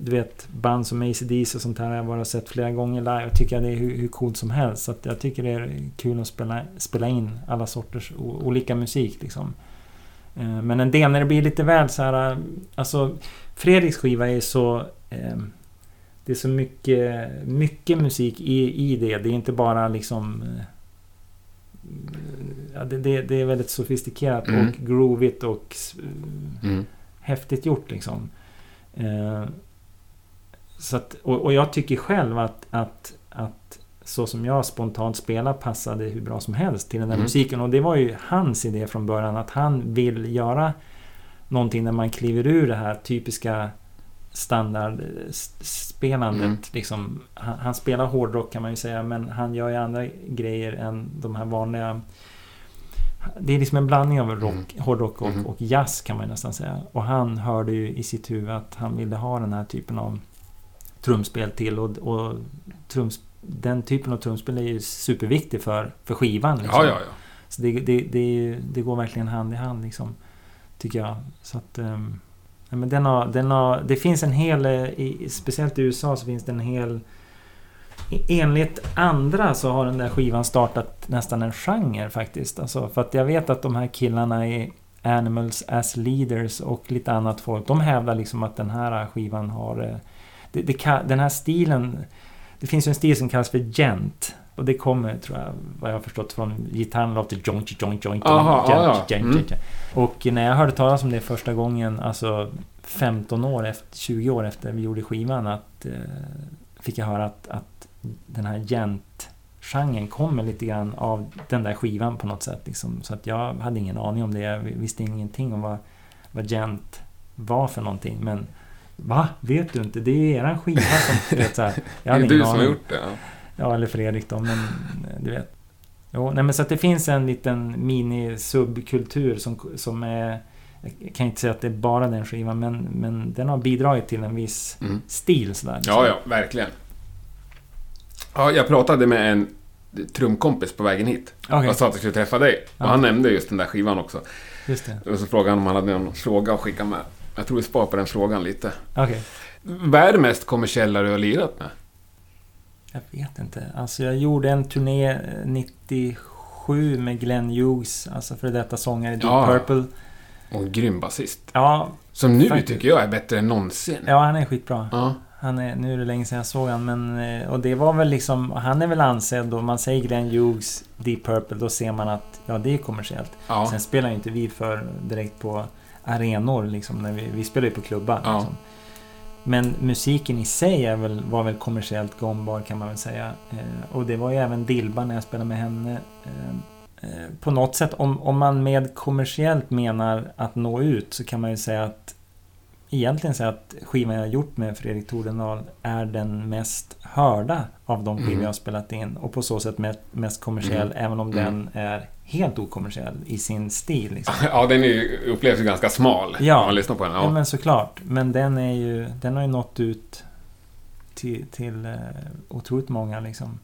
du vet, band som AC/DC och sånt här har jag bara sett flera gånger live. Jag tycker det är hur, hur coolt som helst. Så att jag tycker det är kul att spela, spela in alla sorters olika musik. Liksom. Eh, Men en del när det blir lite väl så här... eh, Alltså, Fredriks skiva är så... Eh, det är så mycket, mycket musik i, i det. Det är inte bara liksom... eh, Ja, det, det, det är väldigt sofistikerat Mm. och groovigt och s- Mm. häftigt gjort liksom. Eh, så att, och, och jag tycker själv att, att, att så som jag spontant spelar passade hur bra som helst till den där Mm. musiken. Och det var ju hans idé från början att han vill göra någonting när man kliver ur det här typiska standardspelandet. Mm. Liksom, han, han spelar hårdrock kan man ju säga men han gör ju andra grejer än de här vanliga det är liksom en blandning av rock, hårdrock och, Mm. och jazz kan man nästan säga. Och han hörde ju i sitt huvud att han ville ha den här typen av trumspel till. Och, och trums, den typen av trumspel är ju superviktig för, för skivan. Liksom. Ja, ja, ja. Så det, det, det, det går verkligen hand i hand liksom. Tycker jag. Så att... ehm, ja, men den har, den har, det finns en hel... Eh, I, speciellt i USA så finns det en hel... E, enligt andra så har den där skivan startat nästan en genre faktiskt. Alltså, för att jag vet att de här killarna i Animals as Leaders och lite annat folk. De hävdar liksom att den här skivan har... Eh, det, det, den här stilen... Det finns ju en stil som kallas för gent. Och det kommer, tror jag, vad jag har förstått från gitarren låter joint, joint, joint, Aha, joint, ja, ja. joint, joint, Mm. Och när jag hörde talas om det första gången, alltså 15 år efter, 20 år efter vi gjorde skivan, att, eh, fick jag höra att, att den här gent-genren kommer lite grann av den där skivan på något sätt. Liksom. Så att jag hade ingen aning om det. Jag visste ingenting om vad, vad gent var för någonting. Men va? Vet du inte? Det är eran skiva som... vet, så här. Jag Det hade är du som har gjort det. Ja. Ja, eller Fredrik då, men eh, du vet. Jo, nej men så att det finns en liten mini-subkultur som, som är... Jag kan inte säga att det är bara den skivan, men, men den har bidragit till en viss Mm. stil sådär. liksom. ja, ja, verkligen. Ja, jag pratade med en trumkompis på vägen hit. Okej, Jag sa att jag skulle träffa dig. Ja. Och han nämnde just den där skivan också. just det. Och så frågade han om han hade någon fråga att skicka med. Jag tror vi sparar på den frågan lite. Okej. Vad är det mest kommersiella du har lirat med? Jag vet inte. Alltså jag gjorde en turné eh, 97 med Glenn Hughes, alltså för detta sångare i Deep Ja. Purple. Och en grym basist. Ja, Som nu Faktiskt. tycker jag är bättre än någonsin. ja, han är skitbra. Ja. Han är, nu är det länge sedan jag såg han men... eh, Och det var väl liksom... Han är väl ansedd och man säger Glenn Hughes, Deep Purple, då ser man att ja, det är kommersiellt. ja. Sen spelar ju inte vi för direkt på arenor liksom. När vi, vi spelar ju på klubbar. Ja. Liksom. Men musiken i sig är väl, var väl kommersiellt gångbar kan man väl säga. Eh, och det var ju även Dilba när jag spelade med henne. Eh, eh, på något sätt, om, om man med kommersiellt menar att nå ut så kan man ju säga att egentligen säga att skivan jag har gjort med Fredrik Tordendahl är den mest hörda av de skivor Mm. jag har spelat in. Och på så sätt mest, kommersiell, även om Mm. den är helt okommersiell i sin stil. Liksom. ja, den är ju, upplevs ju ganska smal. Ja. Om man lyssnar på den. Ja. Ja. men såklart. Men den är ju... Den har ju nått ut till, till eh, otroligt många liksom.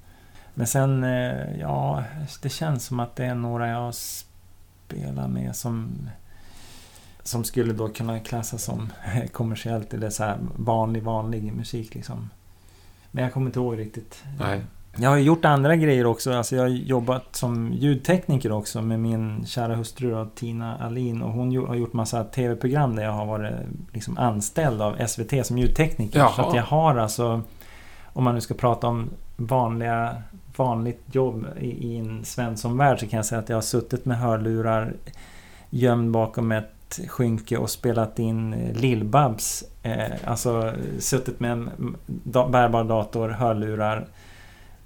Men sen, eh, ja, det känns som att det är några jag spelar med som... Som skulle då kunna klassas som kommersiellt eller så här vanlig, vanlig musik liksom. Men jag kommer inte ihåg riktigt. Nej. Jag har gjort andra grejer också. Alltså jag har jobbat som ljudtekniker också med min kära hustru då, Tina Alin. Och hon har gjort massa tv-program där jag har varit liksom anställd av SVT som ljudtekniker. Jaha. Så att jag har alltså, om man nu ska prata om vanliga, vanligt jobb i, i en Svensson-värld så kan jag säga att jag har suttit med hörlurar gömd bakom ett skynke och spelat in eh, Lill-Babs. Eh, alltså suttit med en da bärbar dator, hörlurar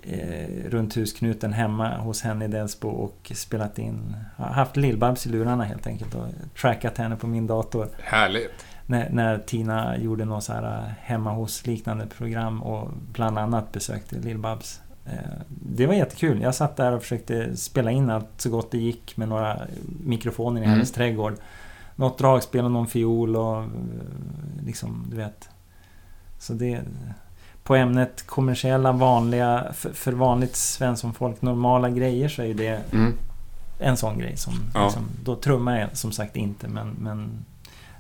eh, runt husknuten hemma hos henne i Delsbo och spelat in, haft Lill-Babs i lurarna helt enkelt och trackat henne på min dator. Härligt! När, när Tina gjorde något så här eh, hemma hos liknande program och bland annat besökte Lill-Babs. Eh, det var jättekul. Jag satt där och försökte spela in allt så gott det gick med några mikrofoner i Mm. hennes trädgård. Något dragspel och någon fiol och eh, liksom, du vet. Så det... På ämnet kommersiella, vanliga, för, för vanligt svenssonfolk, normala grejer så är ju det Mm. en sån grej som... Ja. Liksom, då trummar jag som sagt inte men, men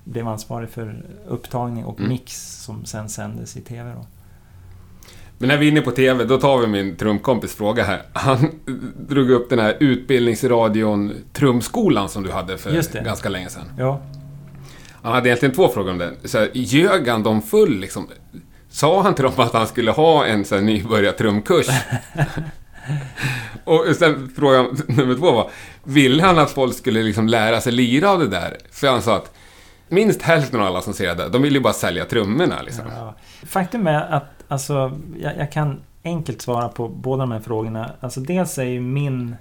blev ansvarig för upptagning och Mm. mix som sen sändes i TV då. Men när vi är inne på TV, då tar vi min trumkompis fråga här. Han drog upp den här utbildningsradion Trumskolan som du hade för ganska länge sedan. Ja, Han hade egentligen två frågor om den. Så här, ljög han dem full liksom? Sa han till dem att han skulle ha en så här, nybörjartrumkurs? Och sen frågan nummer två var, ville han att folk skulle liksom lära sig lira av det där? För han sa att minst hälften av alla som ser det, de vill ju bara sälja trummorna liksom. Ja. Faktum är att alltså, jag, jag kan enkelt svara på båda de här frågorna. Alltså dels är ju min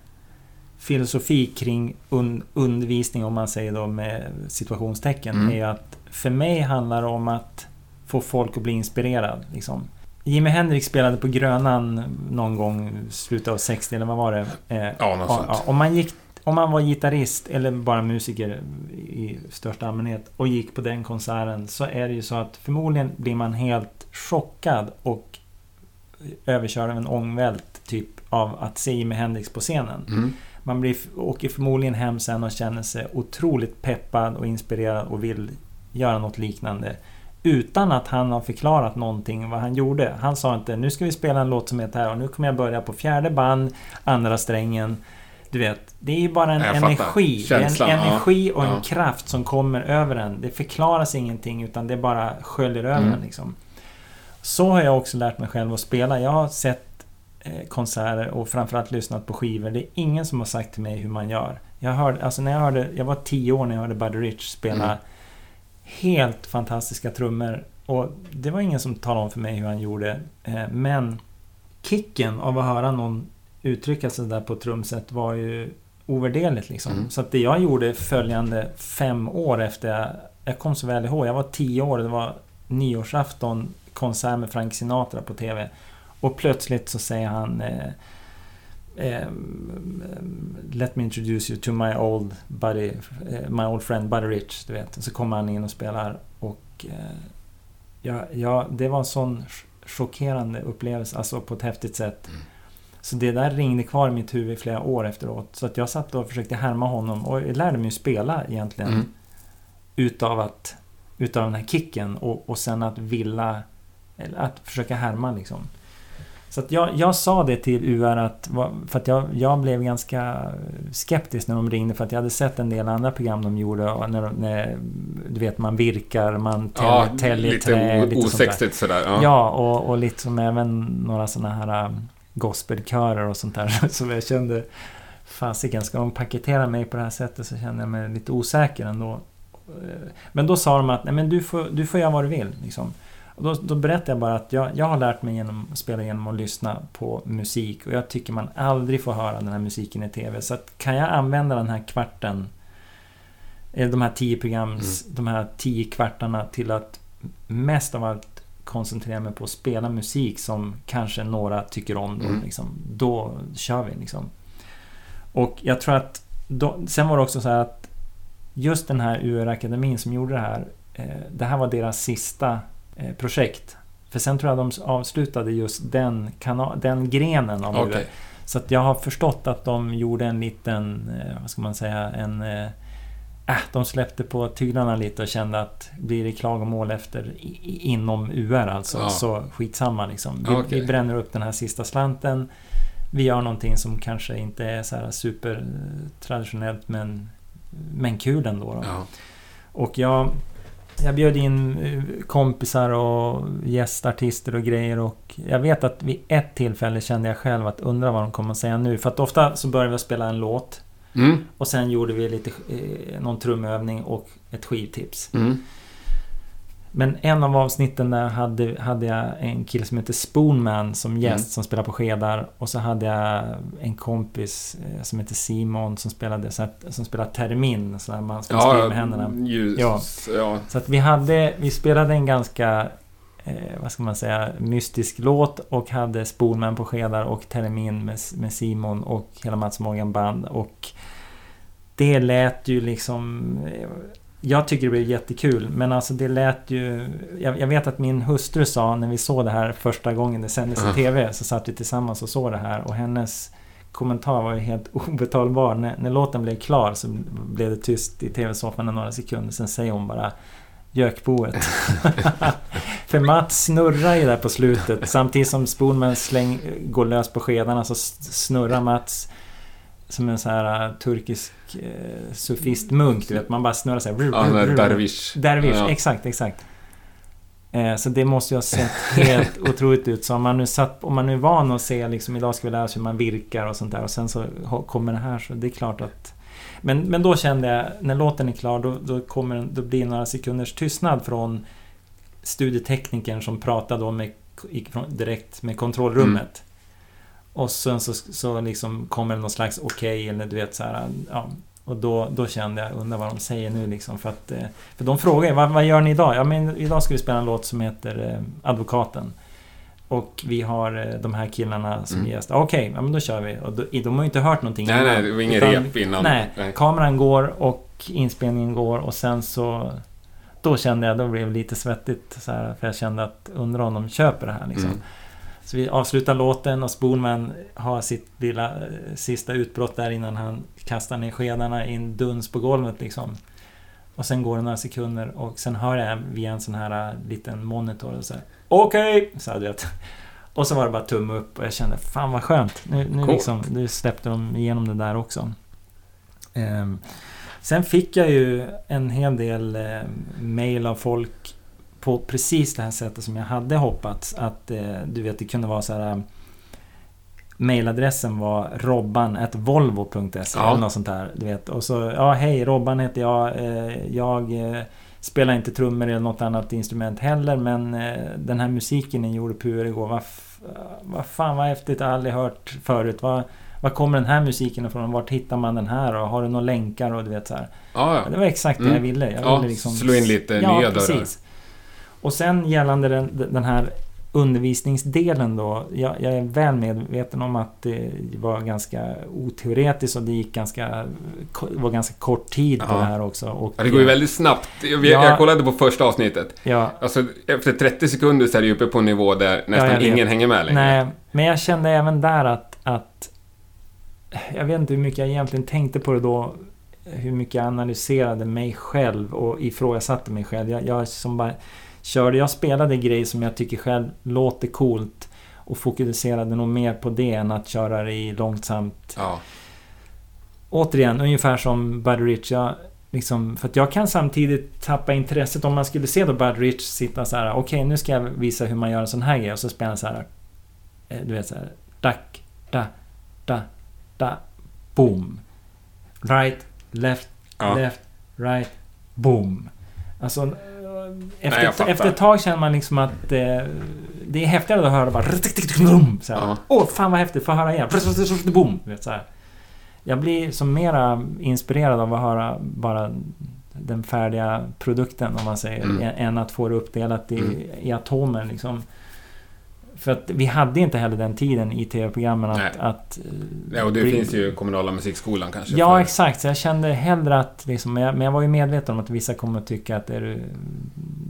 filosofi kring un, undervisning, om man säger då med situationstecken, Mm. är ju att för mig handlar det om att få folk att bli inspirerad. Liksom. Jimi Hendrix spelade på Grönan någon gång slutet av 60 eller vad var det? Eh, Ja, något sånt. om, man gick, om man var gitarrist eller bara musiker i största allmänhet och gick på den konserten så är det ju så att förmodligen blir man helt chockad och överkörd av en ångvält typ av att se Jimi Hendrix på scenen. Mm. Man blir, åker förmodligen hem sen och känner sig otroligt peppad och inspirerad och vill göra något liknande. Utan att han har förklarat någonting vad han gjorde. Han sa inte nu ska vi spela en låt som heter här och nu kommer jag börja på fjärde band, andra strängen. Du vet, det är ju bara en Jag energi. Känslan, en energi och en Ja. kraft som kommer över en. Det förklaras ingenting utan det bara sköljer över Mm. en liksom. Så har jag också lärt mig själv att spela. Jag har sett eh, konserter och framförallt lyssnat på skivor. Det är ingen som har sagt till mig hur man gör. Jag hörde, alltså när jag hörde, jag var tio år när jag hörde Buddy Rich spela Mm. helt fantastiska trummor. Och det var ingen som talade om för mig hur han gjorde. Eh, men kicken av att höra någon uttrycka sig där på trumset var ju ovärderligt liksom. Mm. Så att det jag gjorde följande fem år efter jag... Jag kom så väl ihåg, jag var tio år, det var nyårsafton, konsert med Frank Sinatra på TV. Och plötsligt så säger han eh, eh, Let me introduce you to my old buddy, eh, my old friend Buddy Rich, du vet. Och så kommer han in och spelar och eh, ja, ja, det var en sån ch- chockerande upplevelse, alltså på ett häftigt sätt. Mm. Så det där ringde kvar i mitt huvud i flera år efteråt. Så att jag satt och försökte härma honom och jag lärde mig ju spela egentligen. Mm. Utav att Utav den här kicken och, och sen att vilja eller att försöka härma liksom. Så att jag, jag sa det till UR att, för att jag, jag blev ganska skeptisk när de ringde för att jag hade sett en del andra program de gjorde och när, de- när du vet man virkar, man Ja, täljer, täljer lite trä, lite osexigt sådär. Ja, Ja. och, och lite som även några sådana här gospelkörer och sånt där. Så jag kände, fasiken, ska de paketera mig på det här sättet så kände jag mig lite osäker ändå. Eh, Men då sa de att nej, men du, får, du får göra vad du vill. Liksom. Och då, då berättade jag bara att jag, jag har lärt mig genom att spela genom att lyssna på musik. Och jag tycker man aldrig får höra den här musiken i TV. Så att kan jag använda den här kvarten, eller de här tio programs, de här tio kvartarna till att mest av allt koncentrera mig på att spela musik som kanske några tycker om. Då, Mm. liksom, då kör vi liksom. Och jag tror att... Då, sen var det också så här att just den här UR-akademin som gjorde det här. Eh, det här var deras sista eh, projekt. För sen tror jag de avslutade just den, den grenen av UR. Okej. Så att jag har förstått att de gjorde en liten, eh, vad ska man säga, en... Äh, de släppte på tyglarna lite och kände att blir det klagomål efter inom UR alltså, Ja. så skitsamma liksom. Vi, Okej. vi bränner upp den här sista slanten. Vi gör någonting som kanske inte är så här super eh, men, men kul ändå. Då. Ja. Och jag, jag bjöd in eh, kompisar och gästartister och grejer och jag vet att vid ett tillfälle kände jag själv att undra vad de kommer att säga nu. För att ofta så börjar vi spela en låt Mm. Och sen gjorde vi lite, eh, någon trumövning och ett skivtips. Mm. Men en av avsnitten där hade, hade jag en kille som heter Spoonman som gäst Mm. som spelar på skedar. Och så hade jag en kompis eh, som heter Simon som spelade, så att, som spelade termin. Så där man skulle skriva med händerna. Ljus, Ja. ja. Så att vi hade, vi spelade en ganska, eh, vad ska man säga, mystisk låt och hade Spoonman på skedar och Termin med, med Simon och hela Mats Morgan Band och det lät ju liksom... eh, Jag tycker det blev jättekul men alltså det lät ju... Jag, jag vet att min hustru sa när vi såg det här första gången det sändes i Ja. TV så satt vi tillsammans och såg det här och hennes kommentar var ju helt obetalbar. När, när låten blev klar så blev det tyst i TV-soffan några sekunder. Sen säger hon bara Gökboet. För Mats snurrar ju där på slutet. Samtidigt som Spoonman släng, går lös på skedarna så snurrar Mats som en sån här uh, turkisk uh, sufistmunk. Du vet, man bara snurrar så här. Ja, den där dervish. Dervish, Ja. exakt, exakt. Eh, Så det måste ju ha sett helt otroligt ut. Så om man nu satt, om man nu är van att se liksom, idag ska vi lära oss hur man virkar och sånt där. Och sen så kommer det här så det är klart att... Men, men då kände jag, när låten är klar, då, då, kommer, då blir det några sekunders tystnad från studieteknikern som pratar då med, direkt med kontrollrummet. Och sen så, så liksom kommer det någon slags okej eller du vet så här, ja. Och då, då kände jag, undrar vad de säger nu liksom. För, att, eh, för de frågar ju, vad, vad gör ni idag? Ja men idag ska vi spela en låt som heter eh, Advokaten. Och vi har eh, de här killarna som Mm. gäst. Okej, ja, men då kör vi. Och då, de har ju inte hört någonting Nej, nej, det var ingen Utan- rep innan. Nej, kameran går och inspelningen går och sen så... Då kände jag, då blev det lite svettigt så här, för jag kände att undrar om de köper det här liksom. Mm. Så vi avslutar låten och Spoonman har sitt lilla eh, sista utbrott där innan han kastar ner skedarna i en duns på golvet liksom. Och sen går det några sekunder och sen hör jag via en sån här eh, liten monitor och så Okej! Så hade jag Och så var det bara tumme upp och jag kände fan vad skönt. Nu, nu, liksom, nu släppte de igenom det där också. Ehm, sen fick jag ju en hel del eh, mail av folk på precis det här sättet som jag hade hoppats. Att eh, du vet, det kunde vara så här... eh, Mailadressen var robban.volvo.se Ja. eller något sånt där. Du vet. Och så, ja hej Robban heter jag. Eh, jag eh, spelar inte trummor eller något annat instrument heller men eh, den här musiken ni gjorde på UR igår, vad, vad fan vad häftigt, jag har aldrig hört förut. Vad, var kommer den här musiken ifrån? Vart hittar man den här? Och har du några länkar? Och du vet så här. Ja, Ja. Det var exakt det Mm. jag ville. Jag Ja, ville liksom... slå in lite ja, nya dörrar. precis. Och sen gällande den, den här undervisningsdelen då. Jag, jag är väl medveten om att det var ganska oteoretiskt och det gick ganska... Var ganska kort tid på Ja. det här också. Och, Ja, det går ju väldigt snabbt. Jag, Ja. jag kollade på första avsnittet. Ja, Alltså, efter 30 sekunder så är det uppe på en nivå där nästan ingen hänger med längre. Nej, men jag kände även där att, att... Jag vet inte hur mycket jag egentligen tänkte på det då. Hur mycket jag analyserade mig själv och ifrågasatte mig själv. Jag, jag som bara körde... Jag spelade grejer som jag tycker själv låter coolt. Och fokuserade nog mer på det än att köra det i långsamt. Ja. Återigen, ungefär som Buddy Rich. Jag, liksom, för att jag kan samtidigt tappa intresset om man skulle se då Buddy Rich sitta så här. Okej, nu ska jag visa hur man gör en sån här grej. Och så spelar han så här. eh, Du vet så här. Dack, da, da, da, boom. Right, left, Ja. left, right, boom. Alltså... eh, Efter, Nej, efter ett tag känner man liksom att eh, det är häftigare att höra bara... Så här. Ja. Åh, fan vad häftigt, få höra igen. Boom! Vet, så här. Jag blir som mera inspirerad av att höra bara den färdiga produkten, om man säger, Mm. än- än att få det uppdelat i, Mm. i atomer. Liksom. För att vi hade inte heller den tiden i tv-programmen Nej. att... att eh, ja, och det bli- finns ju kommunala musikskolan kanske. Ja, för- exakt. Så jag kände hellre att... Liksom, men, jag, men jag var ju medveten om att vissa kommer att tycka att är du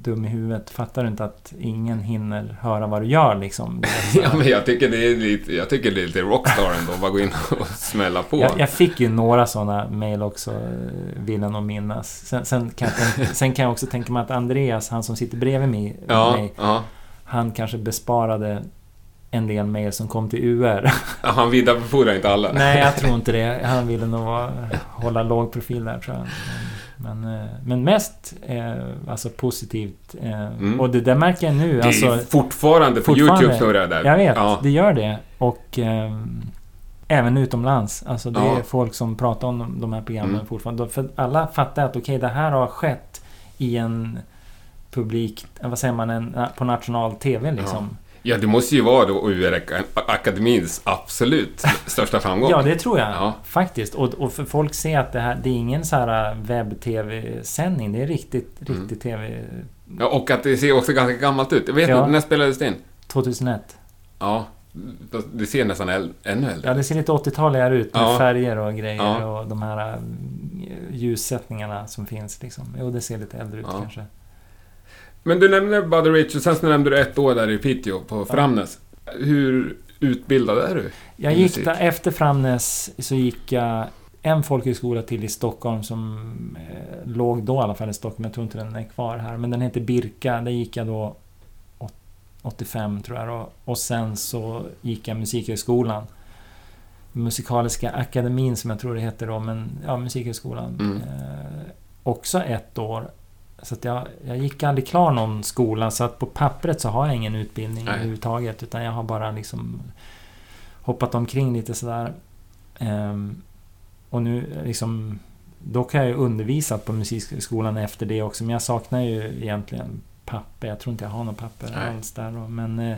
dum i huvudet? Fattar du inte att ingen hinner höra vad du gör liksom? Ja, men jag tycker det är lite, jag tycker det är lite rockstar ändå. Bara gå in och smälla på. Jag, jag fick ju några sådana mejl också, eh, vill jag nog minnas. Sen, sen, kan jag sen kan jag också tänka mig att Andreas, han som sitter bredvid mig, ja, mig ja. Han kanske besparade en del mejl som kom till UR. Ja, Han vidarebefordrar inte alla. Nej, jag tror inte det. Han ville nog hålla låg profil där, tror jag. Men, men, eh, men mest eh, alltså positivt. Eh, Mm. Och det där märker jag nu. Det är Alltså, fortfarande på fortfarande. YouTube snurrar där. jag vet, Ja. det gör det. Och... ehm, Även utomlands. Alltså det Ja. är folk som pratar om de, här programmen Mm. fortfarande. För alla fattar att okej, det här har skett i en publik, eh, vad säger man, en, på national TV liksom. Ja, det måste ju vara då UR-akademins absolut största framgång. Ja, det tror jag Ja. faktiskt. Och, och för folk ser att det här, det är ingen så här äh, webb-tv-sändning. Det är riktigt, Mm. riktigt TV. Ja, och att det ser också ganska gammalt ut. Jag vet Ja. när spelades det in? 2001. Ja, det ser nästan äl- ännu äldre Ja, det ser lite 80-taligare ut med Ja. färger och grejer Ja. och de här ljussättningarna som finns liksom. Jo, det ser lite äldre ut Ja. kanske. Men du nämnde Buddy Rich och sen så nämnde du ett år där i Piteå på Framnäs. Hur utbildad är du? Jag gick där, efter Framnäs så gick jag en folkhögskola till i Stockholm som eh, låg då i alla fall i Stockholm. Jag tror inte den är kvar här. Men den heter Birka. Där gick jag då åt- 85 tror jag då. Och sen så gick jag Musikhögskolan. Musikaliska akademin som jag tror det heter då. Men ja, Musikhögskolan. Mm. Eh, också ett år. Så att jag, jag gick aldrig klar någon skola. Så att på pappret så har jag ingen utbildning Nej. överhuvudtaget. Utan jag har bara liksom hoppat omkring lite sådär. Ehm, och nu liksom... Dock har jag ju undervisat på musikskolan efter det också, men jag saknar ju egentligen papper. Jag tror inte jag har något papper Nej. alls där men...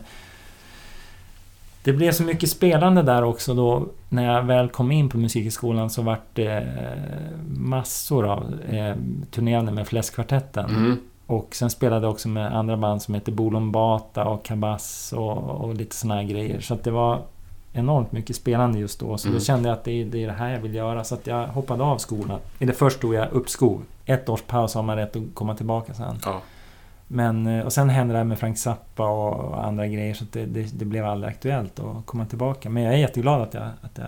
Det blev så mycket spelande där också då. När jag väl kom in på musikskolan så vart det eh, massor av eh, turnerande med Fläskkvartetten. Mm. Och sen spelade jag också med andra band som heter Bolombata och Kabas och, och lite såna här grejer. Så att det var enormt mycket spelande just då. Så Mm. då kände jag att det är, det är det här jag vill göra. Så att jag hoppade av skolan. Eller först tog jag uppskov. Ett års paus har man rätt att komma tillbaka sen. Ja. Men, eh, och sen hände det här med Frank Zappa och andra grejer. Så det, det, det blev aldrig aktuellt att komma tillbaka. Men jag är jätteglad att jag, att jag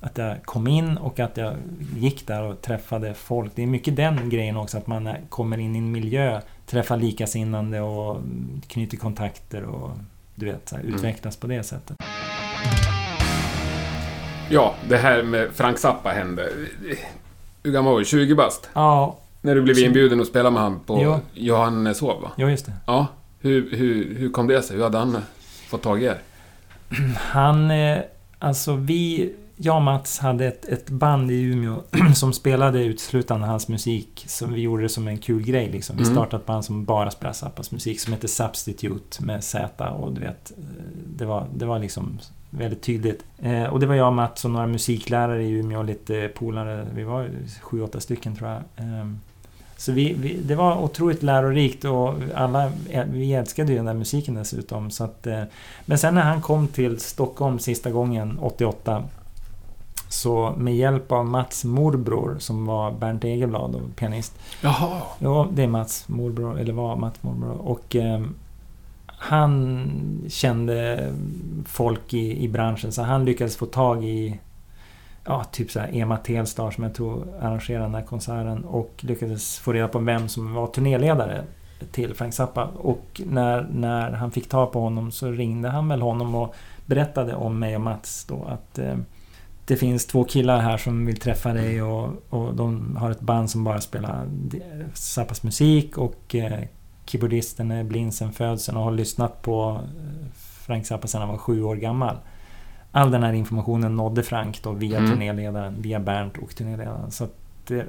att jag kom in och att jag gick där och träffade folk. Det är mycket den grejen också, att man kommer in i en miljö, träffar likasinnande och knyter kontakter och du vet, så här, Mm. utvecklas på det sättet. ja, det här med Frank Zappa hände. Hur gammal var du? 20 bast? Ja, När du blev inbjuden att spela med han på Ja. Johanneshov, va? ja just det. Ja. Hur, hur, hur kom det sig? Hur hade han fått tag i er? Han, eh, alltså vi, jag och Mats hade ett, ett band i Umeå som spelade uteslutande hans musik. Som vi gjorde det som en kul grej liksom. Vi Mm. startade ett band som bara spelade Zappas musik som heter Substitute med Z och du vet. eh, Det var, det var liksom väldigt tydligt. Eh, och det var jag och Mats och några musiklärare i Umeå lite polare. Vi var ju sju, åtta stycken tror jag. Ehm, så vi, vi, det var otroligt lärorikt och alla, vi älskade ju den där musiken dessutom. Så att, eh, men sen när han kom till Stockholm sista gången, 88, så med hjälp av Mats morbror, som var Bernt Egelblad och pianist. Jaha. Ja, det är Mats morbror, eller var Mats morbror. Och eh, han kände folk i, i branschen, så han lyckades få tag i Ja, typ så här Ema Telstar som jag tror arrangerade den här konserten och lyckades få reda på vem som var turnéledare till Frank Zappa. Och när, när han fick tag på honom så ringde han väl honom och berättade om mig och Mats då att eh, det finns två killar här som vill träffa dig och, och de har ett band som bara spelar Zappas musik och eh, keyboardisten är blind sen födseln och har lyssnat på eh, Frank Zappa sedan han var sju år gammal. All den här informationen nådde Frank då via Mm. turnéledaren, via Bernt och turnéledaren. Så att det,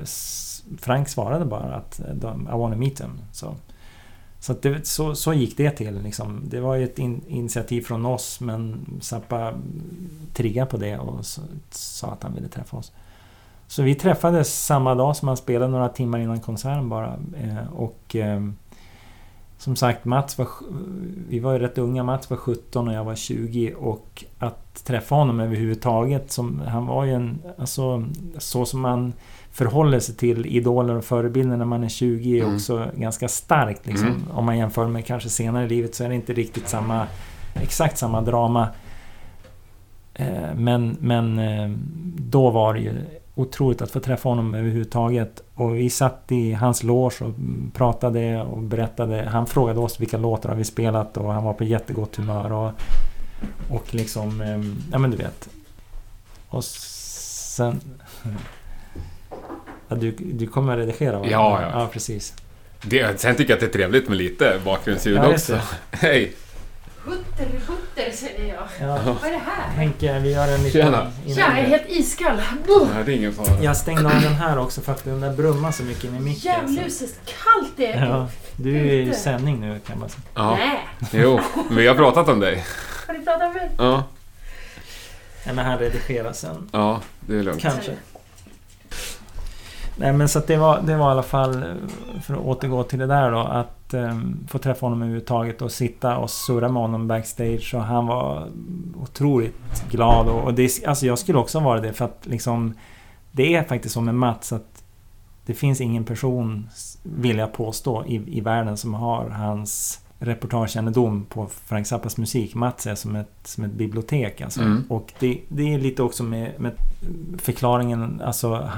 Frank svarade bara att eh, de, I wanna meet them. Så, så, det, så, så gick det till. Liksom. Det var ju ett in, initiativ från oss men Zappa triggade på det och så, sa att han ville träffa oss. Så vi träffades samma dag som han spelade, några timmar innan konserten bara. Eh, och eh, som sagt, Mats var... Vi var ju rätt unga. Mats var 17 och jag var 20 och att träffa honom överhuvudtaget, som, han var ju en... Alltså, så som man förhåller sig till idoler och förebilder när man är 20 är Mm. också ganska starkt. Liksom. Mm. Om man jämför med kanske senare i livet så är det inte riktigt samma... Exakt samma drama. Eh, Men, men eh, då var det ju otroligt att få träffa honom överhuvudtaget. Och vi satt i hans loge och pratade och berättade. Han frågade oss vilka låtar har vi spelat och han var på jättegott humör. Och, och liksom, eh, ja men du vet. Och sen... Ja, du, du kommer att redigera va? Ja, ja. Ja, precis. Det, sen tycker jag att det är trevligt med lite bakgrundsljud Ja, också. Hej! Hutteributt. Petter säger jag. Ja. Vad är det här? Henke, vi gör en liten... Tjena. Tja, jag är helt iskall. Buh! Nej, det är ingen fara. Jag stängde av den här också för att den där brummar så mycket in i micken. Djävuluses kallt det är. Ja, du är ju i sändning nu kan man säga. Ja, Nej, jo. Vi har pratat om dig. har ni pratat med Ja, Nej, men här redigeras sen. ja, det är lugnt. Kanske. Nej men så att det var, det var i alla fall, för att återgå till det där då, att um, få träffa honom överhuvudtaget och sitta och surra med honom backstage och han var otroligt glad och, och det, alltså jag skulle också vara det för att liksom Det är faktiskt så med Mats att Det finns ingen person, vill jag påstå, i, i världen som har hans reportagekännedom på Frank Zappas musik. Mats är som ett, som ett bibliotek alltså. Mm. Och det, det är lite också med, med förklaringen, alltså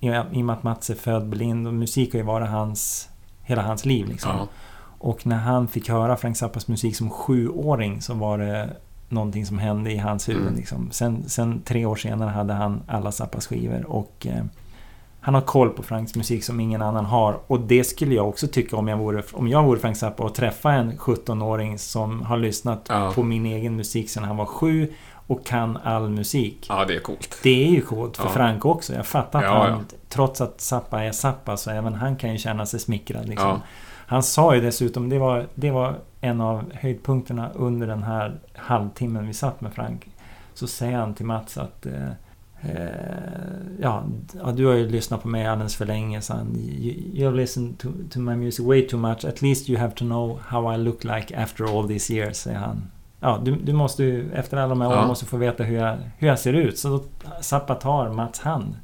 i och med att Mats är född blind och musik har ju varit hans, hela hans liv liksom. Ja. Och när han fick höra Frank Zappas musik som sjuåring så var det någonting som hände i hans huvud. Mm. Liksom. Sen, sen tre år senare hade han alla Zappas skivor och eh, han har koll på Franks musik som ingen annan har. Och det skulle jag också tycka om jag vore, om jag vore Frank Zappa och träffa en 17-åring som har lyssnat Ja. på min egen musik sedan han var sju och kan all musik. ja, det är coolt. Det är ju coolt för Ja. Frank också. Jag fattar att Ja, han, ja. trots att Zappa är Zappa, så även han kan ju känna sig smickrad. Liksom. Han sa ju dessutom, det var, det var en av höjdpunkterna under den här halvtimmen vi satt med Frank. Så säger han till Mats att eh, eh, ja, du har ju lyssnat på mig alldeles för länge, så han. You, you listened to, to my music way too much. At least you have to know how I look like after all these years, säger han. Ja, du, du måste ju, efter alla de här åren, Ja. måste få veta hur jag, hur jag ser ut. Så då Zappa tar Mats hand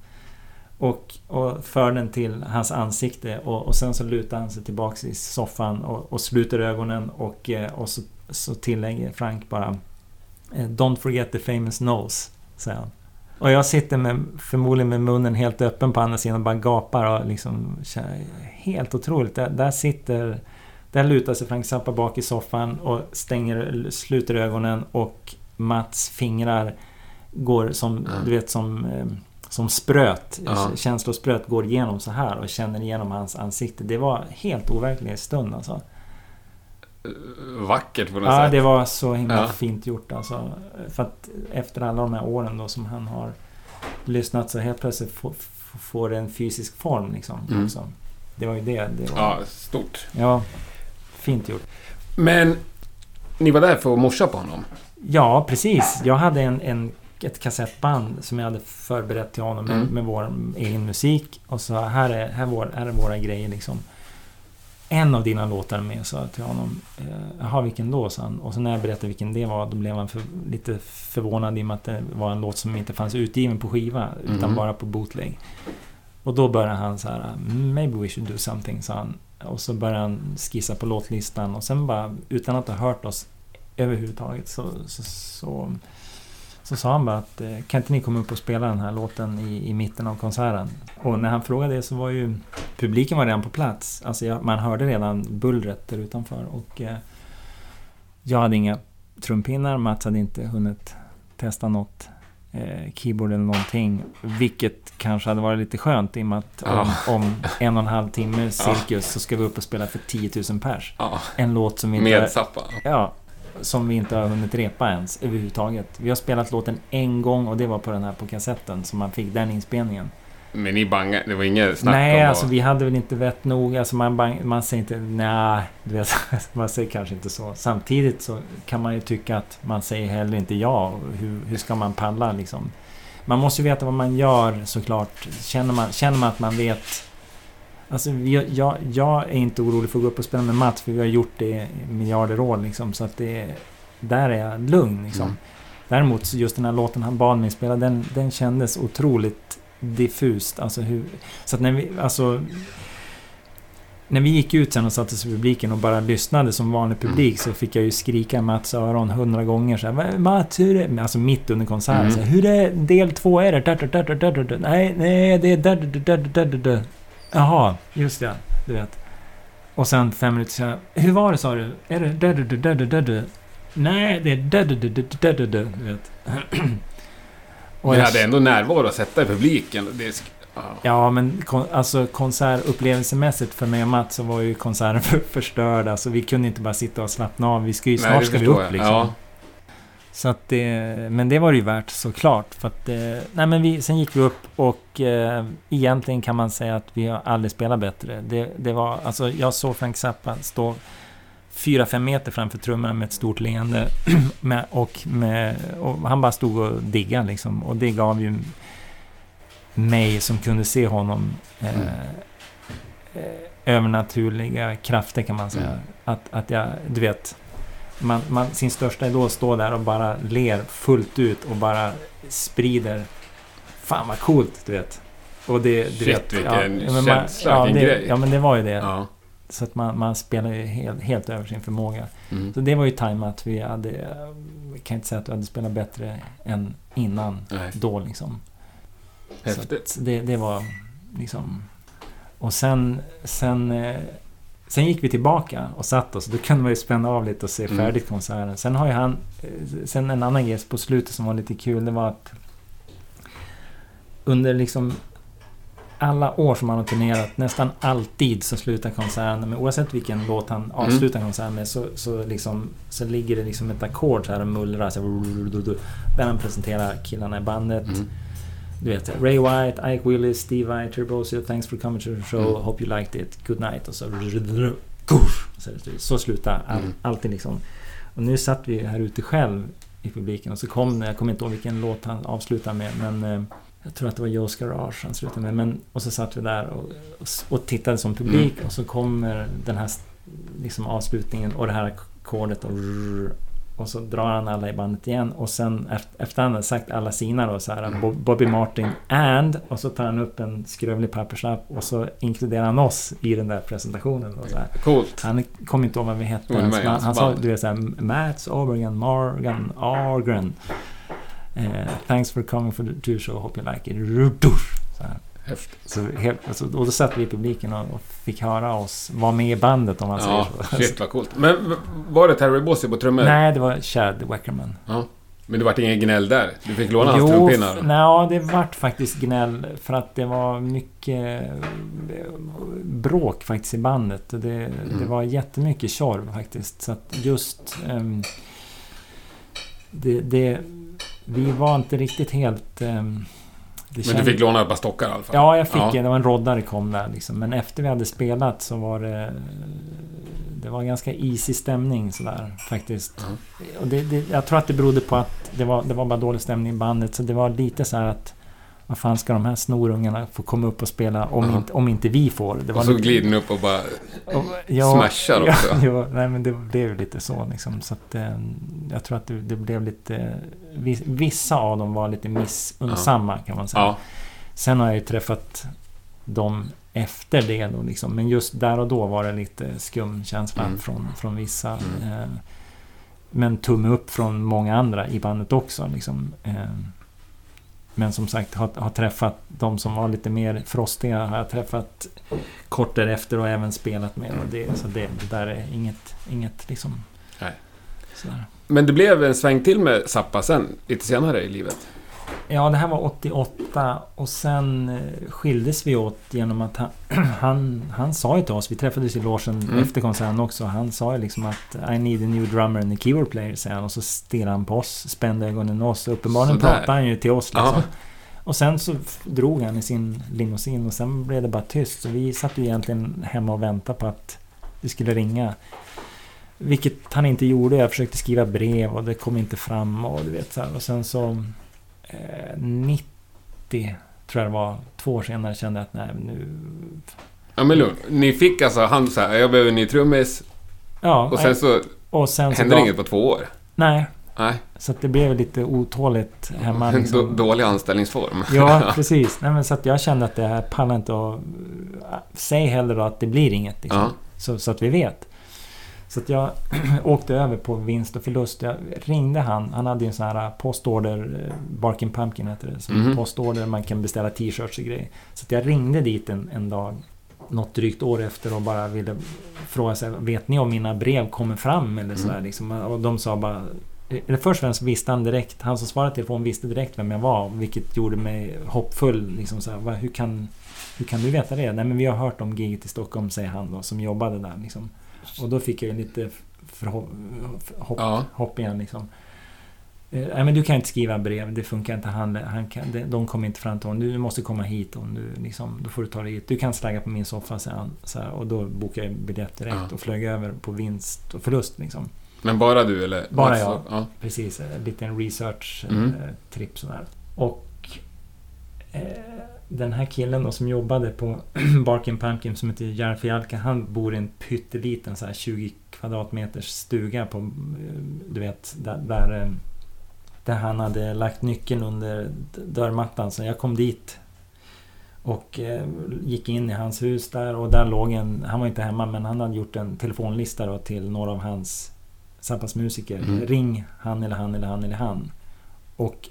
och, och för den till hans ansikte och, och sen så lutar han sig tillbaks i soffan och, och sluter ögonen och, eh, och så, så tillägger Frank bara eh, Don't forget the famous nose, säger han. Och jag sitter med, förmodligen med munnen helt öppen på andra sidan och bara gapar och liksom Helt otroligt. Där, där sitter... Där lutar sig Frank Zappa bak i soffan och stänger, sluter ögonen och Mats fingrar går som, Mm. du vet, som... eh, Som spröt, Ja. känslospröt går igenom så här och känner igenom hans ansikte. Det var helt overklig stund alltså. Vackert på något Ja, sätt. det var så himla Ja. fint gjort alltså. För att efter alla de här åren då som han har lyssnat så helt plötsligt får, får det en fysisk form liksom. Mm. Också. Det var ju det. det var, Ja, stort. ja, fint gjort. Men ni var där för att morsa på honom? Ja, precis. Jag hade en, en, ett kassettband som jag hade förberett till honom med, Mm. med vår egen musik. Och så här är, här, vår, här är våra grejer liksom. En av dina låtar med, sa jag till honom. Eh, Jaha, vilken då? sa han. Och så när jag berättade vilken det var, då blev han för, lite förvånad i och med att det var en låt som inte fanns utgiven på skiva, utan Mhm. bara på bootleg. Och då började han så här, maybe we should do something, sa han. Och så började han skissa på låtlistan och sen bara, utan att ha hört oss överhuvudtaget, så, så, så, så sa han bara att eh, kan inte ni komma upp och spela den här låten i, i mitten av konserten? Och när han frågade det så var ju publiken var redan på plats. Alltså jag, man hörde redan bullret där utanför och eh, jag hade inga trumpinnar, Mats hade inte hunnit testa något keyboard eller någonting. Vilket kanske hade varit lite skönt i och med att om, om en och en halv timme cirkus så ska vi upp och spela för 10 000 pers. Ja, En låt som vi inte... med Zappa. Ja, som vi inte har hunnit repa ens överhuvudtaget. Vi har spelat låten en gång och det var på den här på kassetten som man fick den inspelningen. Men ni bangade, det var inget snack Nej, om alltså att- vi hade väl inte vett nog. Alltså man, bang, man säger inte nej, du vet, man säger kanske inte så. Samtidigt så kan man ju tycka att man säger heller inte ja. Hur, hur ska man palla liksom? Man måste ju veta vad man gör såklart. Känner man, känner man att man vet Alltså vi, jag, jag är inte orolig för att gå upp och spela med Mats för vi har gjort det i miljarder år liksom. Så att det... Där är jag lugn liksom. Mm. Däremot just den här låten han bad mig spela, den, den kändes otroligt diffust. Alltså hur... Så att när vi... Alltså... När vi gick ut sen och satte oss i publiken och bara lyssnade som vanlig publik så fick jag ju skrika Mats öron hundra gånger så här, "Va- Mats, hur är det? Alltså mitt under konserten. Mm. Så här, hur är del två? Är det? Da, da, da, da, da, da, da. Nej, nej, det är da, da, da, da. Jaha, just det. Du vet. Och sen fem minuter senare. Hur var det sa du? Är det da, da, da, da, da? Nej, det är da, da, da, da, da, du vet. Och jag- hade ändå närvaro att sätta i publiken. Det, sk- Ja, men kon, alltså konsertupplevelsemässigt för mig och Mats så var ju konserten för, förstörd. Alltså vi kunde inte bara sitta och slappna av. Vi ska ju, Nej, snart ska vi upp jag. liksom. Ja. Så att det, men det var det ju värt såklart. För att, eh, nej men vi, sen gick vi upp och eh, egentligen kan man säga att vi har aldrig spelat bättre. Det, det var, alltså jag såg Frank Zappa stå 4-5 meter framför trummorna med ett stort leende. med, och, med, och han bara stod och diggade liksom. Och det gav ju mig som kunde se honom eh, Mm. eh, övernaturliga krafter kan man säga. Mm. Att, att jag, du vet, man, man, sin största idol står där och bara ler fullt ut och bara sprider Fan vad coolt, du vet. Och det, du Shit, vet, vilken man- känsla, ja, vilken det, grej. Ja, men det var ju det. Ja. Så att man, man spelar ju helt, helt över sin förmåga. Mm. Så det var ju tajmat. Vi hade... Jag kan inte säga att vi hade spelat bättre än innan Nej. då liksom. Häftigt. Det, det var liksom... Och sen... Sen, eh, sen gick vi tillbaka och satt oss. Då kunde man ju spänna av lite och se Mm. färdigt konserten. Sen har ju han... eh, Sen en annan grej på slutet som var lite kul. Det var att... Under liksom... Alla år som han har turnerat, nästan alltid så slutar konserten med, oavsett vilken låt han avslutar konserten med, så, så, liksom, så ligger det liksom ett ackord så här och mullrar. Så här, där han presenterar killarna i bandet. Mm. Du vet, Ray White, Ike Willis, Steve Vai, Turbosio, thanks for coming to the show, Mm. hope you liked it, good night och så... Så, så slutar all, Mm. alltid liksom. Och nu satt vi här ute själv i publiken och så kom jag kommer inte ihåg vilken låt han avslutade med, men eh, jag tror att det var Joe's Garage han slutade med. Men, och så satt vi där och, och, tittade som publik och så kommer den här liksom avslutningen och det här ackordet och, och så drar han alla i bandet igen och sen efter, efter han har sagt alla sina då så här Bob- Bobby Martin and och så tar han upp en skrövlig papperslapp och så inkluderar han oss i den där presentationen. Och så här. Coolt. Han kommer inte ihåg vad vi hette. Han, han sa du vet såhär Mats Obergan, Morgan, Argren. Eh, thanks for coming for the tour show, hope you like it. Så, här. Så helt, alltså, och då satt vi i publiken och, och fick höra oss vara med i bandet om man Ja, säger så. shit vad coolt. Men var det Terry Bossy på trummor? Nej, det var Chad Weckerman. Ja. Men det vart ingen gnäll där? Du fick låna hans trumpinnar? nej, det vart faktiskt gnäll för att det var mycket eh, bråk faktiskt i bandet. Det, det Mm. var jättemycket tjorv faktiskt. Så att just... ehm, det, det, vi var inte riktigt helt... det Men du fick låna ett par stockar i alla fall? Ja, jag fick Ja. en. Det var en roddare kom där liksom. Men efter vi hade spelat så var det... Det var ganska easy stämning sådär faktiskt. Ja. Och det, det, jag tror att det berodde på att det var, det var bara dålig stämning i bandet. Så det var lite så här att... Vad fan ska de här snorungarna få komma upp och spela om, Ja. inte, om inte vi får? Det var Och så lite- glider ni upp och bara... och, ja, smashar ja, också. Ja, nej men det blev lite så liksom. Så att, eh, jag tror att det, det blev lite... vis- Vissa av dem var lite missunnsamma kan man säga. Ja. Sen har jag ju träffat dem efter det då liksom. Men just där och då var det lite skum känsla Mm. från, från vissa. Mm. Eh, men tumme upp från många andra i bandet också liksom. Eh, men som sagt, har, har träffat de som var lite mer frostiga har jag träffat kort därefter och även spelat med. Och det, så det, det där är inget, inget liksom... Nej. Sådär. Men det blev en sväng till med Zappa sen, lite senare i livet. Ja, det här var 88 och sen eh, skildes vi åt genom att han, han, han sa ju till oss, vi träffades i logen Mm. efter konserten också, han sa ju liksom att I need a new drummer and a keyboard player, säger han. Och så stirrade han på oss, spände ögonen oss. Uppenbarligen Sådär. pratade han ju till oss liksom. Ja. Och sen så drog han i sin limousin och sen blev det bara tyst. Så vi satt ju egentligen hemma och väntade på att det skulle ringa. Vilket han inte gjorde. Jag försökte skriva brev och det kom inte fram och du vet så här. Och sen så... Eh, 90 tror jag det var. Två år senare kände jag att nej nu... Ja men lugn. Ni fick alltså, han sa jag behöver en ny trummis. Ja, Och sen så och sen så hände gav- inget på två år. Nej, Nej. så det blev lite otåligt hemma. Liksom. då- dålig anställningsform. Ja, precis. Nej, men så att jag kände att det här pallar inte att... Säg hellre då att det blir inget. Liksom. Ja. Så, så att vi vet. Så jag åkte över på vinst och förlust. Jag ringde han. Han hade ju en sån här postorder, eh, Barkin Pumpkin heter det. Som Mhm. postorder man kan beställa t-shirts och grejer. Så jag ringde dit en, en dag. Något drygt år efter och bara ville fråga sig, vet ni om mina brev kommer fram eller sådär Mm. liksom. Och de sa bara Eller först och främst visste han direkt, han som svarade telefon visste direkt vem jag var. Vilket gjorde mig hoppfull. Liksom så här, "Va, hur, kan, hur kan du veta det? Nej men vi har hört om giget i Stockholm, säger han då, som jobbade där. Liksom. Och då fick jag ju lite förhopp, hopp, Ja. hopp igen liksom. Eh, Nej men du kan inte skriva brev, det funkar inte. Han, han kan, de, de kommer inte fram till honom. Du måste komma hit om du liksom, då får du ta dig hit. Du kan slagga på min soffa, han. Så här, och då bokade jag biljett direkt Ja. och flög över på vinst och förlust liksom. Men bara du eller? Bara jag. Ja. Precis, en liten research Mm. eh, sådär. Och eh, den här killen då som jobbade på Barkin Pumpkin som heter Järfi Alka, han bor i en pytteliten så här 20 kvadratmeters stuga på, eh, du vet, där, där, eh, där han hade lagt nyckeln under dörrmattan. Så jag kom dit och eh, gick in i hans hus där och där låg en, han var inte hemma men han hade gjort en telefonlista då till några av hans Zappas musiker. Mm. Ring han eller han eller han eller han. Och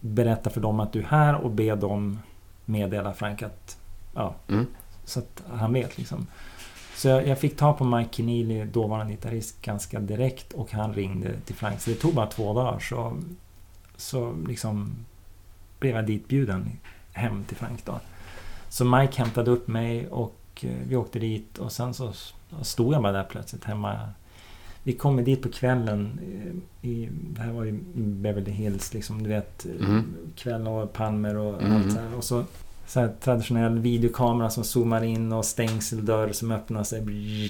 berätta för dem att du är här och be dem meddela Frank att... Ja, Mm. så att han vet liksom. Så jag, jag fick ta på Mike Keneally, dåvarande gitarrist, ganska direkt och han ringde till Frank. Så det tog bara två dagar så, så liksom blev jag ditbjuden hem till Frank då. Så Mike hämtade upp mig och eh, vi åkte dit och sen så stod jag bara där plötsligt hemma. Vi kom ju dit på kvällen. eh, I, det här var ju Beverly Hills, liksom, du vet. Mm. Kväll och palmer och Mm. allt så här. Och så, så här traditionell videokamera som zoomar in och stängseldörr som öppnar sig.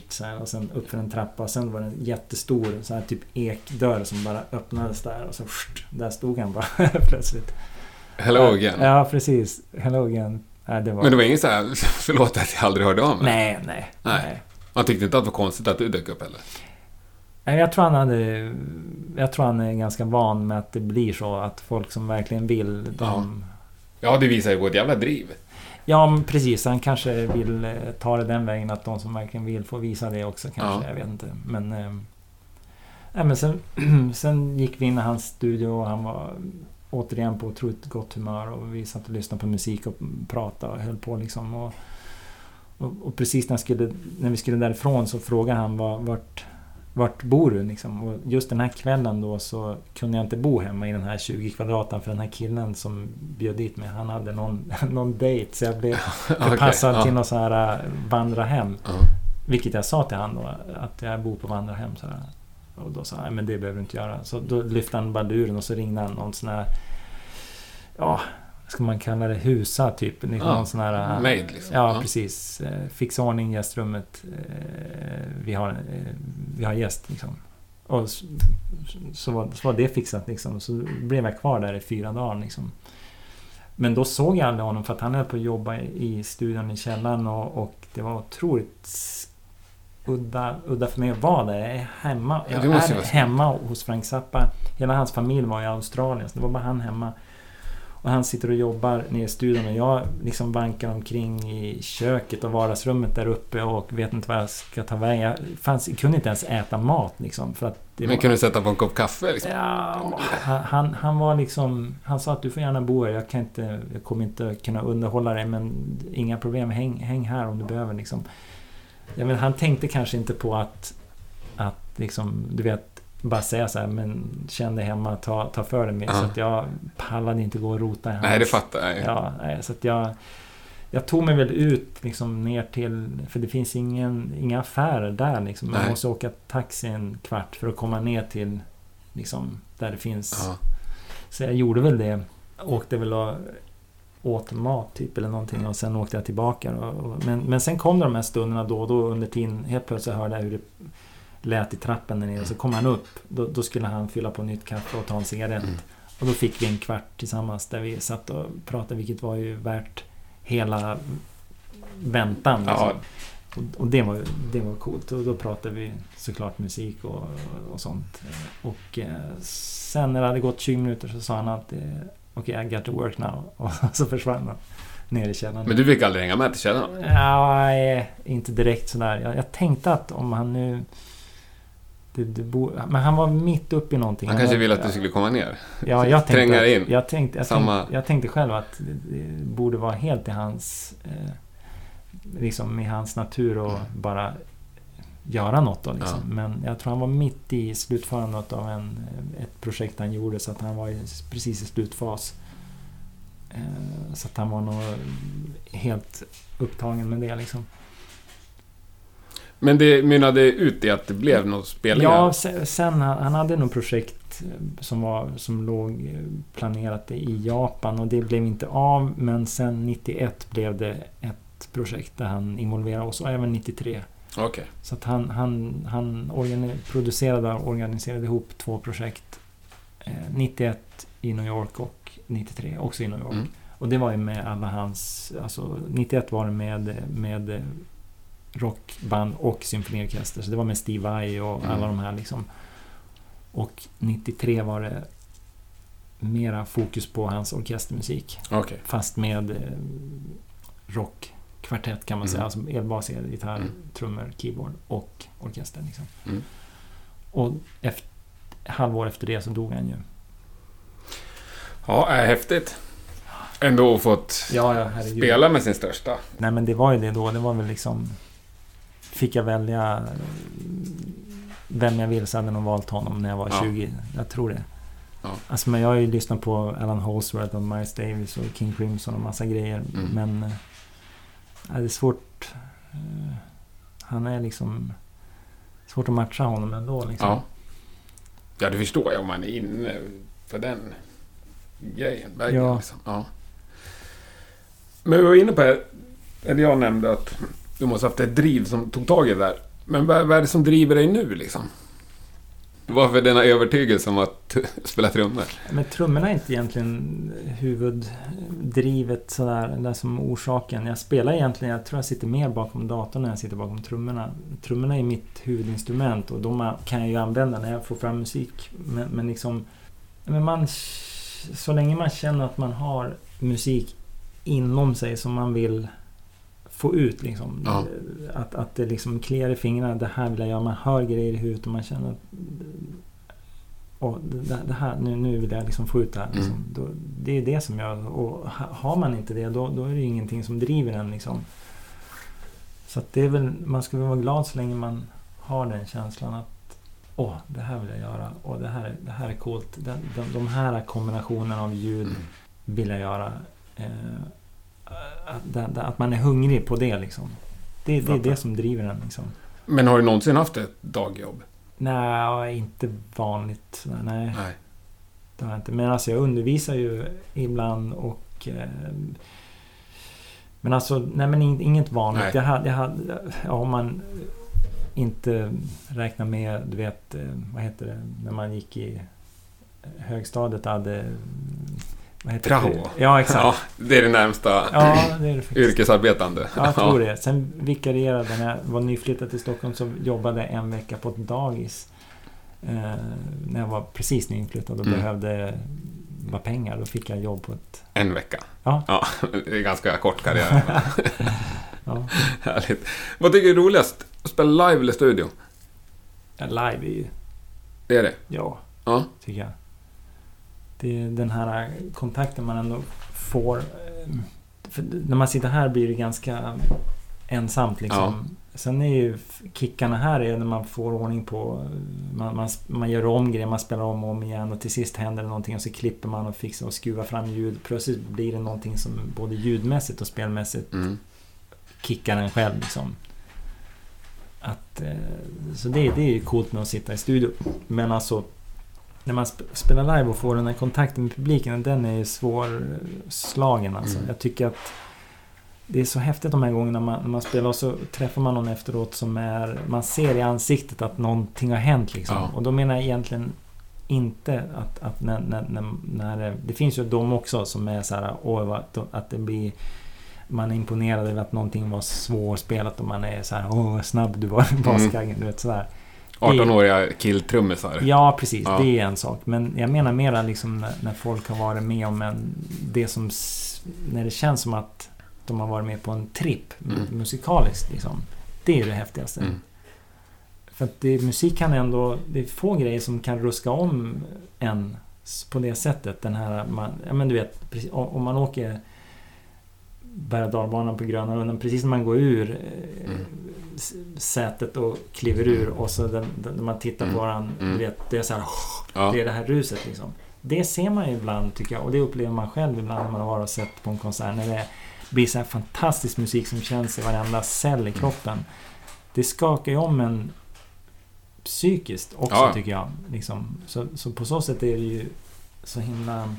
Så här, och sen upp för en trappa. Och sen var det en jättestor så här, typ ekdörr som bara öppnades där. Och så där stod han bara plötsligt. Hello again. Ja, precis. Hello again. Nej, det var... Men det var ingen så här, förlåt att jag aldrig hörde av mig. Nej, nej, Nej. nej. Man tyckte inte att det var konstigt att du dök upp heller? Jag tror han hade... Jag tror han är ganska van med att det blir så. Att folk som verkligen vill, de... Ja, det visar ju på ett jävla driv. Ja, precis. Han kanske vill eh, ta det den vägen att de som verkligen vill får visa det också kanske. Ja. Jag vet inte. Men... Nej, men sen, sen gick vi in i hans studio och han var återigen på otroligt gott humör. Och vi satt och lyssnade på musik och pratade och höll på liksom. Och, och, och precis när, skulle, när vi skulle därifrån så frågade han var, vart, vart bor du liksom? Och just den här kvällen då så kunde jag inte bo hemma i den här 20 kvadraten för den här killen som bjöd dit mig, han hade någon, någon dejt. Så jag blev förpassad Okej, till ja. något så här äh, vandrarhem. Ja. Vilket jag sa till han då, att jag bor på vandrarhem. Så här. Och då sa han, "Nej, men det behöver du inte göra. Så då lyfte han bara luren och så ringde han någon sån här... Ja, ska man kalla det? Husa typ. Någon Ja, sån här... äh, Maid liksom. Ja, Ja. precis. Eh, Fixa ordning i gästrummet. Eh, Vi har, eh, vi har gäst liksom. Och så, så, var, så var det fixat liksom. Så blev jag kvar där i fyra dagar liksom. Men då såg jag aldrig honom för att han höll på att jobba i studion i källaren och, och det var otroligt udda, udda för mig att vara där. Jag är hemma, Ja, jag är hemma hos Frank Zappa. Hela hans familj var i Australien, så det var bara han hemma. Och han sitter och jobbar nere i studion och jag liksom vankar omkring i köket och vardagsrummet där uppe och vet inte vad jag ska ta vägen. Jag fanns, kunde inte ens äta mat liksom. För att det Men var, kunde du sätta på en kopp kaffe liksom? Ja, han, han, var liksom... Han sa att du får gärna bo här. Jag, kan inte, jag kommer inte kunna underhålla dig men inga problem. Häng, häng här om du behöver liksom. Jag men, han tänkte kanske inte på att... Att liksom, du vet... Bara säga så här, men känn dig hemma, ta, ta för dig mer. Ja. Så att jag pallade inte gå och rota i hans... Nej, det fattar jag. Ja, nej, så att jag... Jag tog mig väl ut liksom ner till... För det finns ingen, inga affärer där liksom. Man Nej. måste åka taxi en kvart för att komma ner till... Liksom, där det finns... Ja. Så jag gjorde väl det. Åkte väl och åt mat typ eller någonting och sen åkte jag tillbaka. Och, och, men, men sen kom det de här stunderna då och då under tiden. Helt plötsligt hörde jag hur det lät i trappen där nere. Så kom han upp. Då, då skulle han fylla på nytt kaffe och ta en cigarett. Mm. Och då fick vi en kvart tillsammans där vi satt och pratade, vilket var ju värt hela väntan. Liksom. Ja. Och, och det, var, det var coolt. Och då pratade vi såklart musik och, och sånt. Och eh, sen när det hade gått 20 minuter så sa han att eh, okej, I got to work now. Och så försvann han ner i källaren. Men du fick aldrig hänga med till källaren? Ja, nej, inte direkt sådär. Jag, jag tänkte att om han nu... Det, det bo, men han var mitt uppe i någonting. Han kanske var, ville att du skulle komma ner? Ja, jag tänkte, tränga att- in. Jag tänkte, jag, Samma- tänkte, jag tänkte själv att det, borde vara helt i hans... Eh, liksom i hans natur och Mm. bara göra något då liksom. Ja. Men jag tror han var mitt i slutförandet av en, ett projekt han gjorde så att han var precis i slutfas. Eh, så att han var nog helt upptagen med det liksom. Men det mynnade ut i att det blev några spelningar? Ja, se- sen han, hade nog projekt eh, som, var, som låg eh, planerat i Japan och det blev inte av. Men sen 91 blev det ett projekt där han involverade oss och även 93. Okej. Så att han, han, han organi- producerade och organiserade ihop två projekt. Eh, 91 i New York och 93 också i New York. Mm. Och det var ju med alla hans... Alltså 91 var det med, med eh, rockband och symfoniorkester. Så det var med Steve Vai och Mm. alla de här liksom. Och 93 var det mera fokus på hans orkestermusik. Okej. Fast med eh, rockkvartett kan man säga. Mm. Alltså elbas, elgitarr, Mm. trummor, keyboard och orkester. Liksom. Mm. Och efter, halvår efter det så dog han ju. Ja, är häftigt. Ändå fått Ja, ja, spela med sin största. Nej, men det var ju det då. Det var väl liksom... Fick jag välja vem jag vill så hade jag nog valt honom när jag var Ja. 20. Jag tror det. Ja. Alltså, men jag har ju lyssnat på Alan Holsworth och Miles Davis och King Crimson och massa grejer. Mm. Men... ja, det är svårt. eh, Han är liksom... Svårt att matcha honom ändå liksom. Ja. Ja, det förstår jag om man är inne för den grejen. Verkligen, Ja. Liksom. ja. Men vi var inne på, eller jag nämnde att du måste ha haft ett driv som tog tag i det där. Men vad, vad är det som driver dig nu liksom? Varför denna övertygelse om att spela trummor? Men trummorna är inte egentligen huvuddrivet sådär, där som orsaken. Jag spelar egentligen, jag tror jag sitter mer bakom datorn än jag sitter bakom trummorna. Trummorna är mitt huvudinstrument och de kan jag ju använda när jag får fram musik. Men, men liksom, men man, så länge man känner att man har musik inom sig som man vill få ut liksom. Ja. Att, att det liksom kliar i fingrarna. Det här vill jag göra. Man hör grejer i huvudet och man känner att och det, det här, nu, nu vill jag liksom få ut det här. Liksom. Mm. Då, det är det som gör... Och ha- har man inte det, då, då är det ju ingenting som driver en. Liksom. Så att det är väl, man ska väl vara glad så länge man har den känslan att Åh, det här vill jag göra. Och det här, är- det här är coolt. Den, de, de här kombinationerna av ljud Mm. vill jag göra. Eh, att, man är hungrig på det liksom. Det, det är det som driver en liksom. Men har du någonsin haft ett dagjobb? Nej, inte vanligt. Nej. Nej. Det har jag inte. Men alltså jag undervisar ju ibland och... Eh, men alltså, nej men in, inget vanligt. Nej. Jag hade, jag hade, ja, om man inte räknar med, du vet, eh, vad heter det, när man gick i högstadiet hade... Det? Ja, exakt. Ja, det är det närmsta Ja, det är det yrkesarbetande. Ja, jag tror det. Sen vikarierade när jag var nyflyttad till Stockholm så jobbade jag en vecka på ett dagis. Eh, när jag var precis nyinflyttad och Mm. behövde bara pengar. Då fick jag jobb på ett... En vecka. Ja. ja. Det är ganska kort karriär. Ja, Härligt. Vad tycker du är roligast? Att spela live eller studio? Ja, live är ju... Det är det? Ja, Ja. tycker jag. Det är den här kontakten man ändå får. eh, när man sitter här blir det ganska ensamt liksom. Sen är ju kickarna här är när man får ordning på... Man, man, man gör om grejer, man spelar om och om igen och till sist händer det någonting och så klipper man och fixar och skruvar fram ljud. Plötsligt blir det någonting som både ljudmässigt och spelmässigt Mm. kickar en själv liksom. Att, eh, så det, det är ju coolt med att sitta i studio. Men alltså när man sp- spelar live och får den här kontakten med publiken, den är svårslagen alltså. Mm. Jag tycker att det är så häftigt de här gångerna man, när man spelar och så träffar man någon efteråt som är... Man ser i ansiktet att någonting har hänt liksom. Ja. Och då menar jag egentligen inte att, att när, när, när, när det, finns ju de också som är så här, åh, vad, att det blir man är imponerad över att någonting var svårspelat och man är så här, åh vad snabb du var i baskaggen, du vet sådär. 18-åriga killtrummisar. Ja, precis. Ja. Det är en sak. Men jag menar mera liksom när, när folk har varit med om en... Det som... När det känns som att de har varit med på en tripp Mm. musikaliskt liksom. Det är det häftigaste. Mm. För att det, musik kan ändå... Det är få grejer som kan ruska om en på det sättet. Den här... Man, ja men du vet, om man åker berg och dalbanan på Gröna Lunden. Precis när man går ur eh, Mm. sätet och kliver ur och så den, den, när man tittar Mm. på varandra. Mm. Vet, det är så här, Ja. det är det här ruset liksom. Det ser man ju ibland tycker jag och det upplever man själv ibland när man har varit och sett på en konsert. När det blir så här fantastisk musik som känns i varenda cell i kroppen. Det skakar ju om en psykiskt också Ja. tycker jag. Liksom. Så, så på så sätt är det ju så himla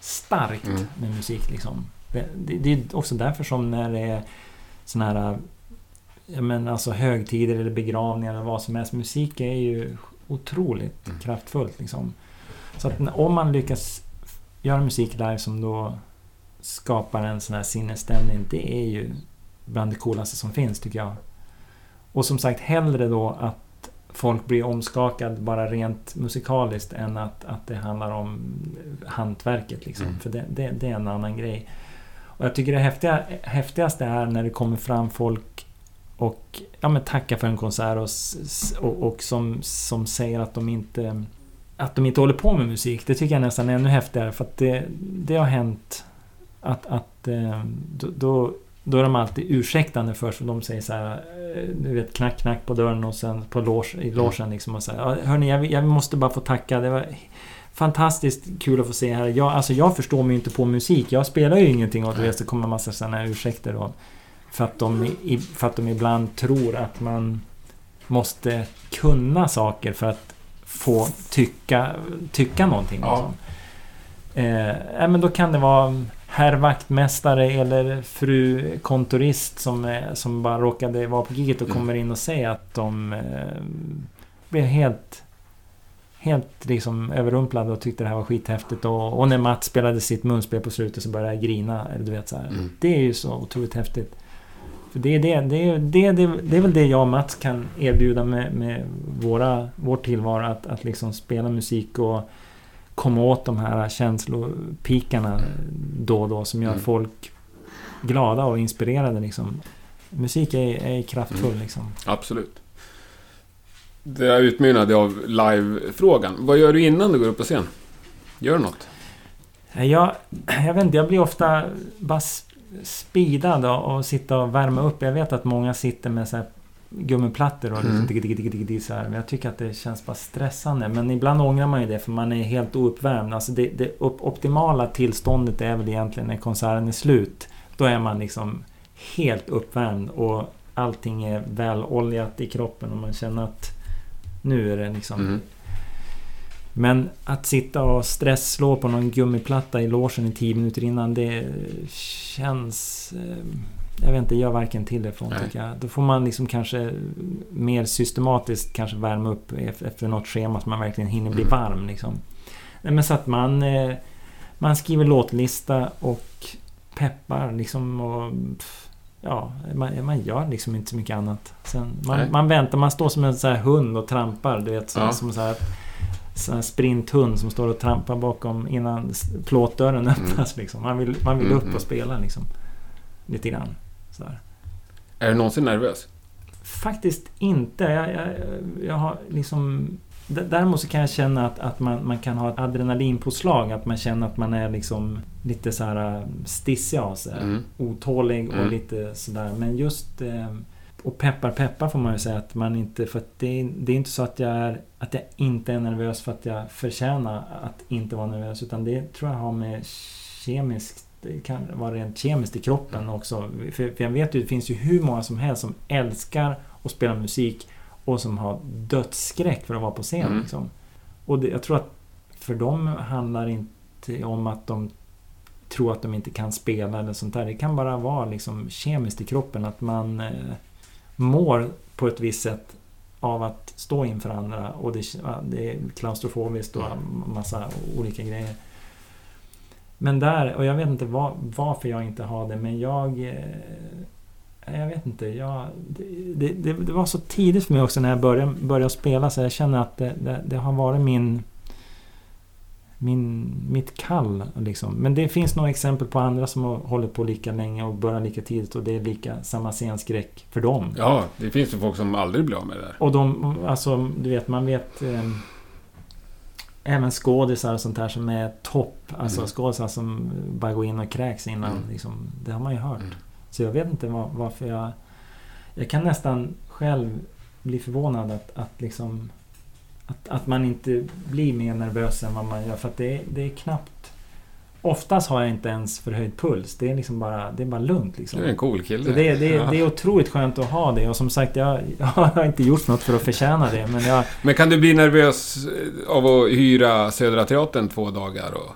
starkt Mm. med musik. Liksom. Det, det, är också därför som när det är såna här ja, men alltså högtider eller begravningar eller vad som helst. Musik är ju otroligt Mm. kraftfullt. Liksom. Så att om man lyckas göra musik live som då skapar en sån här sinnesstämning. Det är ju bland det coolaste som finns tycker jag. Och som sagt hellre då att folk blir omskakad bara rent musikaliskt än att, att det handlar om hantverket. Liksom. Mm. För det, det, det är en annan grej. Och jag tycker det häftiga, häftigaste är när det kommer fram folk och ja, men tackar för en konsert och, och, och som, som säger att de inte att de inte håller på med musik. Det tycker jag nästan är ännu häftigare för att det, det har hänt att, att eh, då, då, är de alltid ursäktande först. För de säger så här, eh, du vet knack knack på dörren och sen på loge, i logen liksom och säger ja, hörni jag, jag måste bara få tacka. Det var fantastiskt kul att få se här. Jag, alltså jag förstår mig inte på musik. Jag spelar ju ingenting och det kommer en massa sådana här ursäkter då. För att, de, för att de ibland tror att man måste kunna saker för att få tycka, tycka någonting. Ja. Liksom. Eh, men då kan det vara herr vaktmästare eller fru kontorist som, eh, som bara råkade vara på giget och Mm. kommer in och säger att de eh, blev helt Helt liksom överrumplade och tyckte det här var skithäftigt. Och, och när Mats spelade sitt munspel på slutet så började jag grina. Eller du vet så här. Mm. Det är ju så otroligt häftigt. För det, är det, det, är, det, det, det är väl det jag och Mats kan erbjuda med, med våra, vår tillvaro. Att, att liksom spela musik och komma åt de här känslopikarna då och då som gör Mm. folk glada och inspirerade. Liksom. Musik är, är kraftfull Mm. liksom. Absolut. Det är utmynnade av live-frågan. Vad gör du innan du går upp på scen? Gör du något? Jag, jag vet inte, jag blir ofta bara speedad och, sitta och värma upp. Jag vet att många sitter med så här gummiplattor och liksom Mm. digg, digg, digg, digg, så här. Men jag tycker att det känns bara stressande. Men ibland ångrar man ju det för man är helt ouppvärmd. Alltså det, det op- optimala tillståndet är väl egentligen när konserten är slut. Då är man liksom helt uppvärmd och allting är väl oljat i kroppen och man känner att nu är det liksom Mm. men att sitta och stressslå på någon gummiplatta i logen i 10 minuter innan det känns... eh, Jag vet inte, gör varken till eller från tycker jag. Då får man liksom kanske mer systematiskt kanske värma upp ef- efter något schema så man verkligen hinner bli Mm. varm liksom. Nej, men så att man... eh, Man skriver låtlista och peppar liksom och... pff, Ja, man, man gör liksom inte så mycket annat. Sen, man, man väntar, man står som en så här hund och trampar. Du vet, som, Ja. som så här sån här sprinthund som står och trampar bakom innan plåtdörren öppnas. Liksom. Man vill, man vill Mm, upp mm. och spela liksom. Lite grann. Så här. Är du någonsin nervös? Faktiskt inte. Jag, jag, jag har liksom... Däremot så kan jag känna att, att man, man kan ha ett adrenalinpåslag. Att man känner att man är liksom lite så här äh, stissig av sig. Mm. Otålig och Mm. lite sådär. Men just... Eh, och peppar peppar får man ju säga att man inte... För att det, är- det är inte så att jag är... Att jag inte är nervös för att jag förtjänar att inte vara nervös. Utan det tror jag har med kemiskt... Det kan vara rent kemiskt i kroppen också. För, för jag vet ju, det finns ju hur många som helst som älskar att spela musik och som har dödsskräck för att vara på scen. Mm. Liksom. Och det, jag tror att för dem handlar det inte om att de tror att de inte kan spela eller sånt där. Det kan bara vara liksom kemiskt i kroppen att man eh, mår på ett visst sätt av att stå inför andra och det, det är klaustrofobiskt och massa olika grejer. Men där, och jag vet inte var, varför jag inte har det, men jag... Eh, jag vet inte, jag, det, det, det, var så tidigt för mig också när jag började, började spela så jag känner att det, det, har varit min... Min, mitt kall liksom. Men det finns några exempel på andra som har hållit på lika länge och börjat lika tidigt och det är lika samma scenskräck för dem. Ja, det finns ju folk som aldrig blir av med det där. Och de, alltså du vet, man vet... Eh, även skådisar och sånt där som är topp. Alltså Mm. skådisar som bara går in och kräks innan. Mm. Liksom, det har man ju hört. Mm. Så jag vet inte var, varför jag... Jag kan nästan själv bli förvånad att, att liksom... Att, att man inte blir mer nervös än vad man gör. För att det, är- det är knappt... Oftast har jag inte ens förhöjd puls. Det är liksom bara, det är bara lugnt liksom. Du är en cool kille. Så det, det, Ja. det är otroligt skönt att ha det och som sagt jag, jag har inte gjort något för att förtjäna det men jag... Men kan du bli nervös av att hyra Södra Teatern två dagar? Och,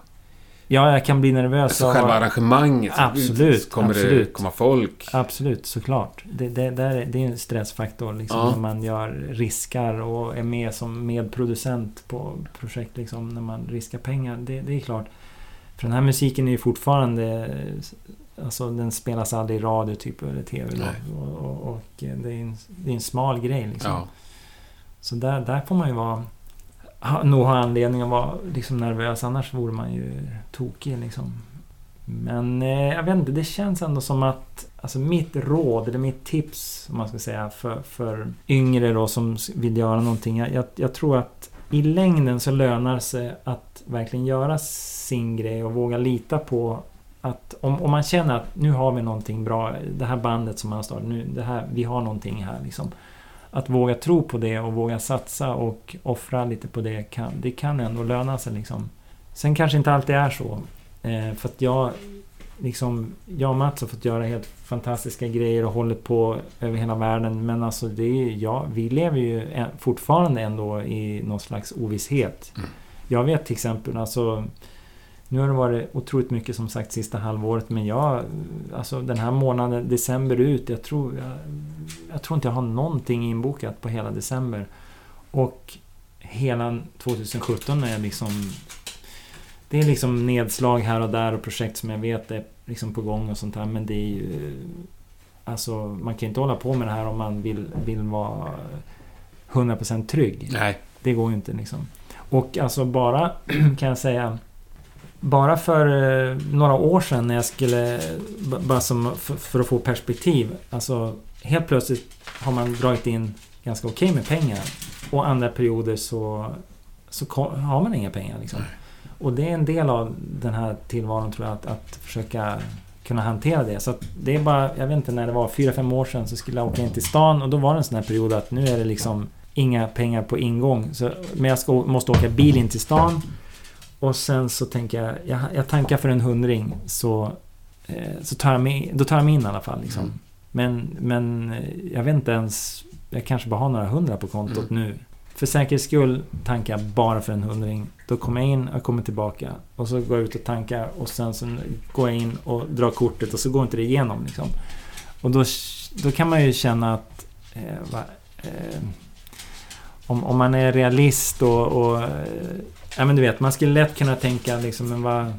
Ja, jag kan bli nervös alltså av... själva arrangemanget. Absolut, Kommer det absolut. komma folk? Absolut, såklart. Det, det, där är, det är en stressfaktor liksom, Ja. när man gör riskar och är med som medproducent på projekt liksom, när man riskar pengar. Det, det är klart. För den här musiken är ju fortfarande... Alltså den spelas aldrig i radio typ eller TV. Och, och, och det, är en, det är en smal grej liksom. Ja. Så där, där får man ju vara... Nog ha anledning att vara liksom nervös, annars vore man ju tokig liksom. Men eh, jag vet inte, det känns ändå som att... Alltså mitt råd, eller mitt tips, om man ska säga, för, för yngre då som vill göra någonting. Jag, jag, jag tror att i längden så lönar det sig att verkligen göra sin grej och våga lita på att om, om man känner att nu har vi någonting bra, det här bandet som man har startat, nu, det här, vi har någonting här liksom. Att våga tro på det och våga satsa och offra lite på det kan, det kan ändå löna sig liksom. Sen kanske inte alltid är så. Eh, för att jag, liksom, jag och Mats har fått göra helt fantastiska grejer och håller på över hela världen. Men alltså det är, ja, vi lever ju fortfarande ändå i någon slags ovisshet. Mm. Jag vet till exempel, alltså nu har det varit otroligt mycket som sagt sista halvåret men jag, alltså den här månaden, december ut, jag tror, jag, jag tror inte jag har någonting inbokat på hela december. Och hela 2017 är liksom det är liksom nedslag här och där och projekt som jag vet är liksom på gång och sånt här men det är ju Alltså man kan inte hålla på med det här om man vill, vill vara 100% trygg. Nej. Det går ju inte liksom. Och alltså bara kan jag säga bara för eh, några år sedan när jag skulle, bara som för, att få perspektiv. Alltså helt plötsligt har man dragit in ganska okej med pengar. Och andra perioder så, så har man inga pengar liksom. Och det är en del av den här tillvaron tror jag, att, att försöka kunna hantera det. Så att det är bara, jag vet inte när det var, fyra fem år sedan så skulle jag åka in till stan och då var det en sån här period att nu är det liksom inga pengar på ingång. Så, men jag ska, måste åka bil in till stan. Och sen så tänker jag, jag, jag tankar för en hundring så, eh, så tar jag mig, då tar jag mig in i alla fall. Liksom. Mm. Men, men eh, jag vet inte ens, jag kanske bara har några hundra på kontot Mm. nu. För säkerhets skull tankar jag bara för en hundring. Då kommer jag in och kommer tillbaka. Och så går jag ut och tankar och sen så går jag in och drar kortet och så går inte det igenom. Liksom. Och då, då kan man ju känna att eh, va, eh, om, om man är realist och, och eh, ja men du vet, man skulle lätt kunna tänka liksom, men vad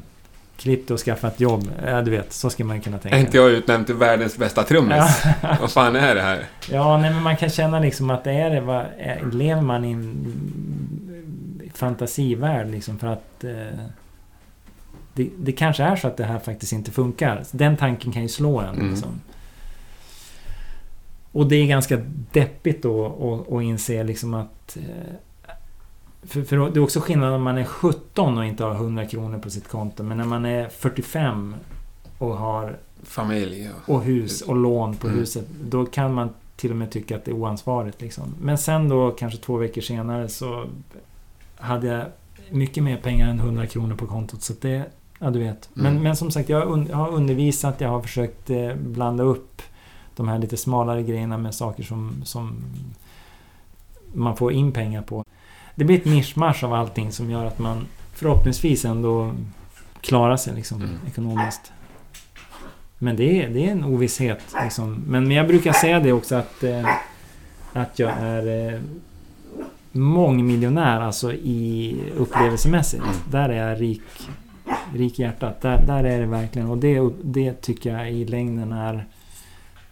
Klipp och skaffa ett jobb. Ja, du vet, så skulle man kunna tänka. Är inte jag utnämnd till världens bästa trummis? Ja. Vad fan är det här? Ja, nej, men man kan känna liksom att det är det. Vad, lever man i en fantasivärld liksom för att... Eh, det, det kanske är så att det här faktiskt inte funkar. Den tanken kan ju slå en. Mm. Liksom. Och det är ganska deppigt då att inse liksom att... Eh, för, för det är också skillnad om man är 17 och inte har 100 kronor på sitt konto. Men när man är 45 och har Familj och... och hus och lån på Mm. huset. Då kan man till och med tycka att det är oansvarigt. Liksom. Men sen då, kanske två veckor senare, så hade jag mycket mer pengar än 100 kronor på kontot. Så det, ja du vet. Men, Mm. men som sagt, jag har, un, jag har undervisat, jag har försökt eh, blanda upp de här lite smalare grejerna med saker som, som man får in pengar på. Det blir ett mischmasch av allting som gör att man förhoppningsvis ändå klarar sig liksom, Mm. ekonomiskt. Men det är, det är en ovisshet. Liksom. Men, men jag brukar säga det också att, eh, att jag är eh, mångmiljonär alltså i upplevelsemässigt. Mm. Där är jag rik, rik hjärtat. Där, där är det verkligen. Och det, det tycker jag i längden är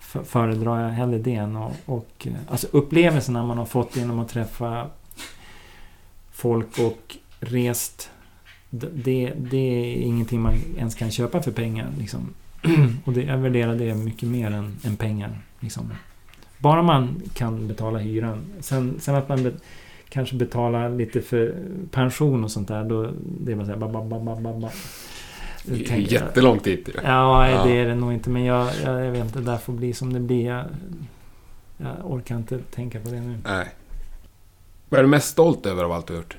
för- föredrar jag hellre det än och, och alltså upplevelserna man har fått genom att träffa folk och rest det, det är ingenting man ens kan köpa för pengar. Liksom. Och det, jag värderar det mycket mer än, än pengar. Liksom. Bara man kan betala hyran. Sen, sen att man be, kanske betala lite för pension och sånt där. Då, det är bara såhär... Ba, ba, ba, ba, ba, ba. Det är jättelångt dit ju. Ja, Ja. det är det nog inte. Men jag, jag, jag vet inte, det där får bli som det blir. Jag, jag orkar inte tänka på det nu. Nej. Vad är du mest stolt över av allt du har gjort?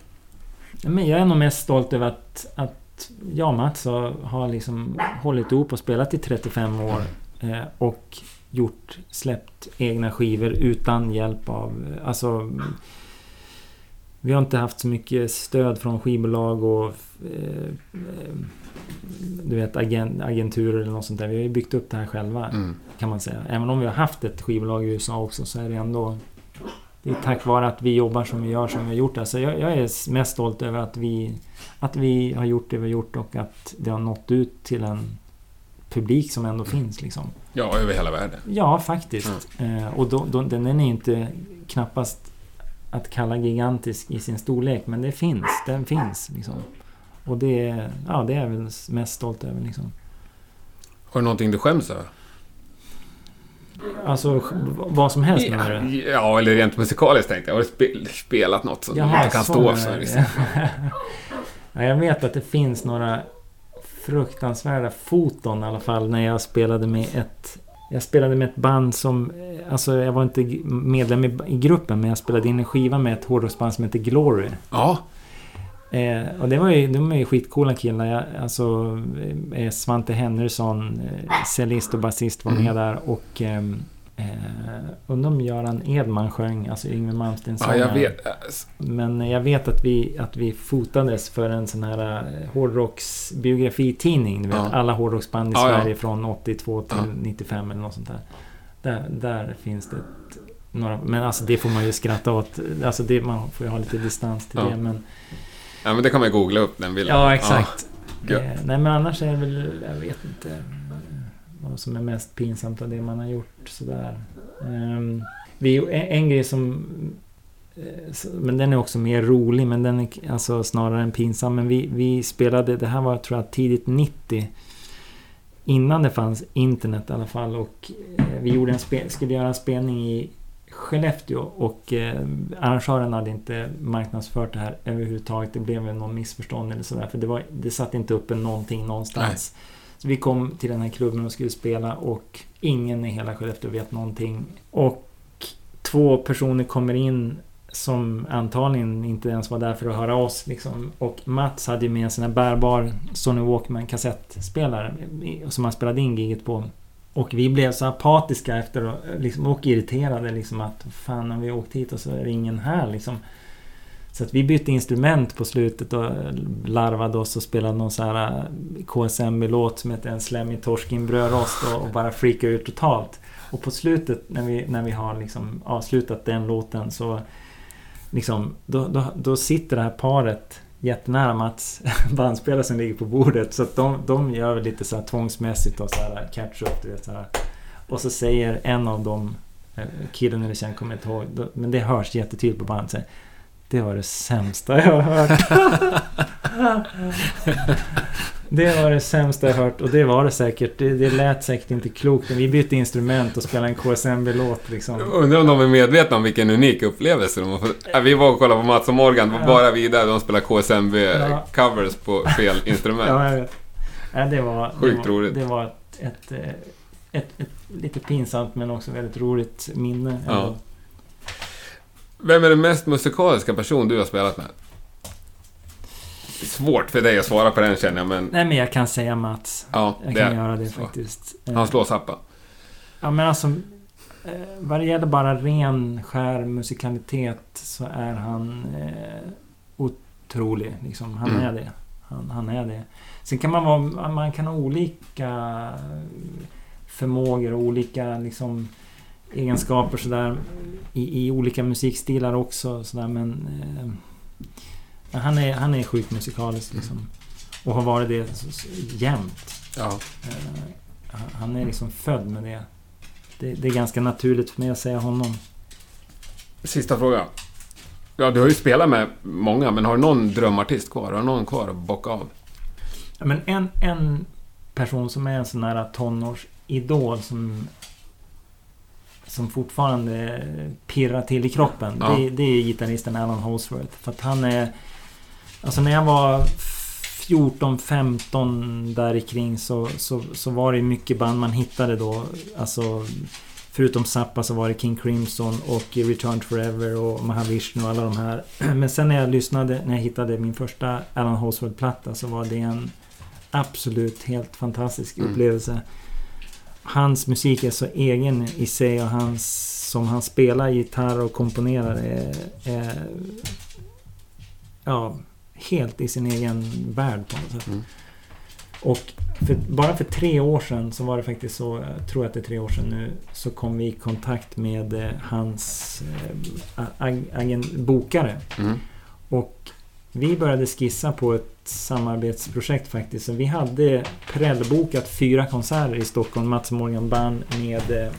Men jag är nog mest stolt över att, att jag och Mats har, har liksom hållit ihop och spelat i 35 år. Eh, och gjort, släppt egna skivor utan hjälp av... Alltså... Vi har inte haft så mycket stöd från skivbolag och... Eh, du vet, agent, agenturer eller något sånt där. Vi har ju byggt upp det här själva. Mm. kan man säga. Även om vi har haft ett skivbolag i USA också så är det ändå... Det är tack vare att vi jobbar som vi gör som vi har gjort det. Så jag, jag är mest stolt över att vi, att vi har gjort det vi har gjort och att det har nått ut till en publik som ändå finns liksom. Ja, över hela världen. Ja, faktiskt. Eh, och då, då, den är inte knappast att kalla gigantisk i sin storlek, men det finns. Den finns liksom. Och det, är- ja, det är jag väl mest stolt över liksom. Har du någonting du skäms över? Alltså vad som helst menar du? Ja, eller rent musikaliskt tänkte jag. Har du spe- spelat något som du inte kan stå för? Liksom? ja, jag vet att det finns några fruktansvärda foton i alla fall när jag spelade med ett jag spelade med ett band som... Alltså jag var inte medlem i, i gruppen men jag spelade in en skiva med ett hårdrocksband som heter Glory. Ja, Eh, och det var ju, de är ju skitcoola killar. Jag, alltså eh, Svante Henriksson, eh, cellist och basist var med Mm. där och... ehm, Eh, undrar om Göran Edman sjöng, alltså Yngwie Malmsteens ja jag vet. Men jag vet att vi, att vi fotades för en sån här eh, hårdrocksbiografitidning. Du vet, Ja. alla hårdrocksband i Ja, ja. Sverige från 82 till Ja. 95 eller något sånt där. Där, där finns det några... Men alltså det får man ju skratta åt. Alltså det, man får ju ha lite distans till Ja. det. Men, Ja, men det kan man googla upp den bilden. ja, exakt. Ja. Eh, nej men annars är det väl, jag vet inte vad som är mest pinsamt av det man har gjort sådär. Um, vi, en, en grej som eh, men den är också mer rolig, men den är alltså snarare än pinsam. Men vi, vi spelade, det här var tror jag tidigt 90. Innan det fanns internet i alla fall. Och eh, vi gjorde en spe, skulle göra en spelning i Skellefteå. Och eh, arrangören hade inte marknadsfört det här överhuvudtaget. Det blev väl någon missförstånd eller sådär. För det, var, det satt inte uppe någonting någonstans. Så vi kom till den här klubben och skulle spela och ingen i hela Skellefteå vet någonting. Och två personer kommer in som antagligen inte ens var där för att höra oss. Liksom. Och Mats hade ju med en bärbar Sony Walkman kassettspelare som han spelade in giget på. Och vi blev så apatiska efter och, eh, liksom, och irriterade liksom att fan om vi åkt hit och så är det ingen här liksom. Så att vi bytte instrument på slutet och larvade oss och spelade någon sån här eh, KSMB-låt som heter En slemmig torsk i en brödrost och, och bara freakade ut totalt. Och på slutet när vi, när vi har liksom avslutat den låten så liksom, då, då, då sitter det här paret jättenära Mats bandspelare som ligger på bordet. Så att de, de gör väl lite så här tvångsmässigt och så här catch-up, du vet så här. Och så säger en av dem, eh, killen eller tjejen kommer jag inte ihåg, men det hörs jättetydligt på bandet. Det var det sämsta jag har hört. det var det sämsta jag har hört och det var det säkert. Det, det lät säkert inte klokt. Men vi bytte instrument och spelade en KSMB-låt liksom. Undrar om de är medvetna om vilken unik upplevelse de har fått. Ja, vi var och kollade på Mats och Morgan, det var Ja. bara vi där, de spelar Ja. KSMB-covers på fel instrument. Ja, jag vet. Ja, det var... Sjukt det var, roligt. Det var ett, ett, ett, ett, lite pinsamt men också väldigt roligt minne. Ja. Vem är den mest musikaliska person du har spelat med? Det är svårt för dig att svara på den känner jag, men... Nej men jag kan säga Mats. Ja, Jag kan är göra det så. faktiskt. Han slår Zappa. Ja men alltså... eh, Vad det gäller bara ren skär musikalitet så är han eh, otrolig. Liksom. Han Mm. är det. Han, han är det. Sen kan man vara... Man kan ha olika förmågor och olika liksom egenskaper sådär i, i olika musikstilar också sådär men eh, han är, han är sjukt musikalisk liksom. Och har varit det så, så, jämt. Ja. Eh, han- han är liksom född med det. det. Det är ganska naturligt för mig att säga honom. Sista frågan. Ja, du har ju spelat med många, men har du någon drömartist kvar? Har du någon kvar att bocka av? Ja, Men en, en person som är en sån här tonårsidol som som fortfarande pirrar till i kroppen. Ja. Det, det är gitarristen Alan Holsworth. För att han är... Alltså när jag var 14-15 där kring så, så, så var det mycket band man hittade då. Alltså Förutom Zappa så var det King Crimson och Return Forever och Mahavishnu och alla de här. Men sen när jag lyssnade, när jag hittade min första Alan Holsworth-platta så var det en absolut helt fantastisk Mm. upplevelse. Hans musik är så egen i sig och hans, som han spelar gitarr och komponerar är, är ja, helt i sin egen värld på något sätt. Mm. Och för, bara för tre år sedan så var det faktiskt så, jag tror att det är tre år sedan nu, så kom vi i kontakt med eh, hans eh, ag, agent, bokare. Mm. Och vi började skissa på ett samarbetsprojekt faktiskt. Så vi hade prellbokat fyra konserter i Stockholm. Mats Morgan Band med... Eh,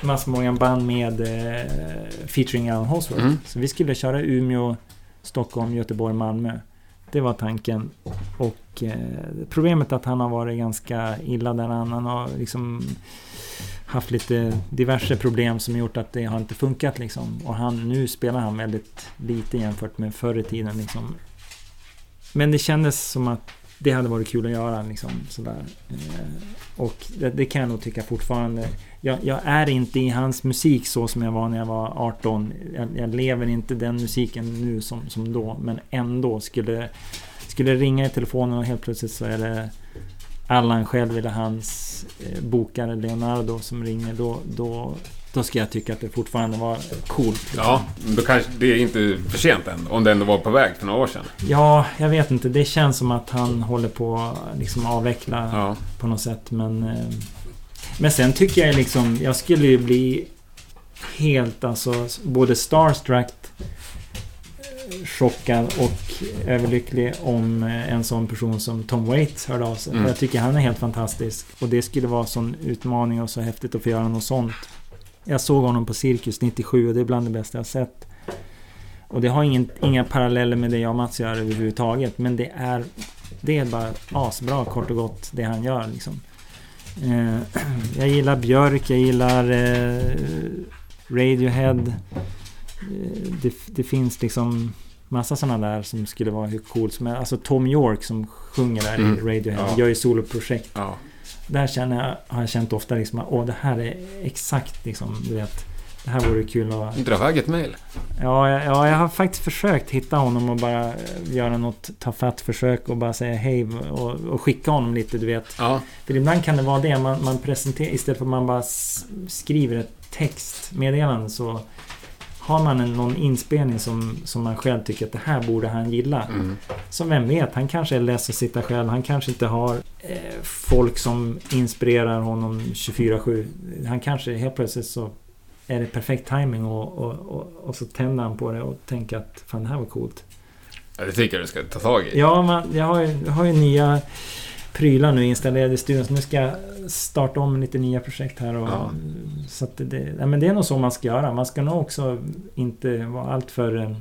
Mats Morgan Band med eh, featuring Alan Holsworth. Mm. Så vi skulle köra Umeå, Stockholm, Göteborg, Malmö. Det var tanken. Och eh, problemet är att han har varit ganska illa där han har liksom haft lite diverse problem som gjort att det har inte funkat liksom. Och han, nu spelar han väldigt lite jämfört med förr i tiden liksom. Men det kändes som att det hade varit kul att göra liksom sådär. Eh, och det, det kan jag nog tycka fortfarande. Jag, jag är inte i hans musik så som jag var när jag var 18. Jag, jag lever inte den musiken nu som, som då. Men ändå skulle skulle det ringa i telefonen och helt plötsligt så är det Allan själv eller hans eh, bokare Leonardo som ringer. Då, då, då ska jag tycka att det fortfarande var coolt. liksom. Ja, då kanske det är inte för sent än. Om det ändå var på väg för några år sedan. Ja, jag vet inte. Det känns som att han håller på att liksom avveckla Ja. på något sätt. Men, eh, men sen tycker jag liksom, jag skulle ju bli helt alltså både starstruck, chockad och överlycklig om eh, en sån person som Tom Waits hörde av sig. Mm. Jag tycker han är helt fantastisk. Och det skulle vara sån utmaning och så häftigt att få göra något sånt. Jag såg honom på Cirkus 97 och det är bland det bästa jag sett. Och det har ingen, inga paralleller med det jag och Mats gör överhuvudtaget. Men det är, det är bara asbra kort och gott det han gör liksom. Eh, jag gillar Björk, jag gillar eh, Radiohead. Eh, det, det finns liksom massa sådana där som skulle vara hur coolt som helst. Alltså Tom York som sjunger där Mm. i Radiohead. Ja. Gör ju soloprojekt. Ja. Där känner jag, har jag känt ofta liksom att åh det här är exakt liksom, du vet. Det här vore kul att... Dra iväg ett mejl. Ja, jag- ja, jag har faktiskt försökt hitta honom och bara göra något tafatt försök och bara säga hej och, och skicka honom lite, du vet. Ja. För ibland kan det vara det man, man presenterar istället för att man bara skriver ett textmeddelande så har man en, någon inspelning som, som man själv tycker att det här borde han gilla. Mm. Så vem vet, han kanske är less att sitta själv. Han kanske inte har eh, folk som inspirerar honom 24-7. Han kanske helt plötsligt så är det perfekt timing och, och, och, och så tänder han på det och tänker att fan det här var coolt. ja, det tycker jag du ska ta tag i. Ja, man, jag, har ju, jag har ju nya prylar nu installerade i studion så nu ska jag starta om lite nya projekt här. Och, Ja. Så det, ja, men det är nog så man ska göra. Man ska nog också inte vara alltför... eh,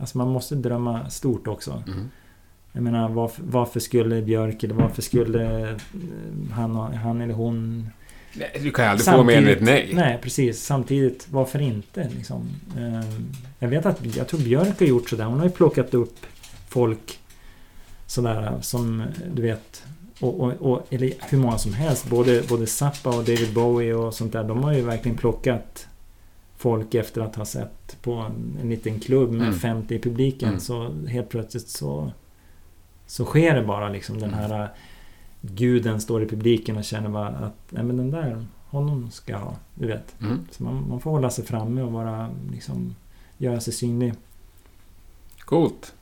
Alltså man måste drömma stort också. Mm. Jag menar varför, varför skulle Björk eller varför skulle eh, han, han eller hon... Du kan ju aldrig få mer än ett nej. Nej, precis. Samtidigt, varför inte liksom? Eh, Jag vet att, jag tror Björk har gjort sådär. Hon har ju plockat upp folk sådär som, du vet... Och, och, och, eller hur många som helst. Både, både Zappa och David Bowie och sånt där. De har ju verkligen plockat folk efter att ha sett på en, en liten klubb med Mm. 50 i publiken. Mm. Så helt plötsligt så... Så sker det bara liksom den här... äh, Guden står i publiken och känner bara att nej men den där, honom ska jag ha. Du vet. Mm. Så man, man får hålla sig framme och vara liksom... Göra sig synlig. Coolt.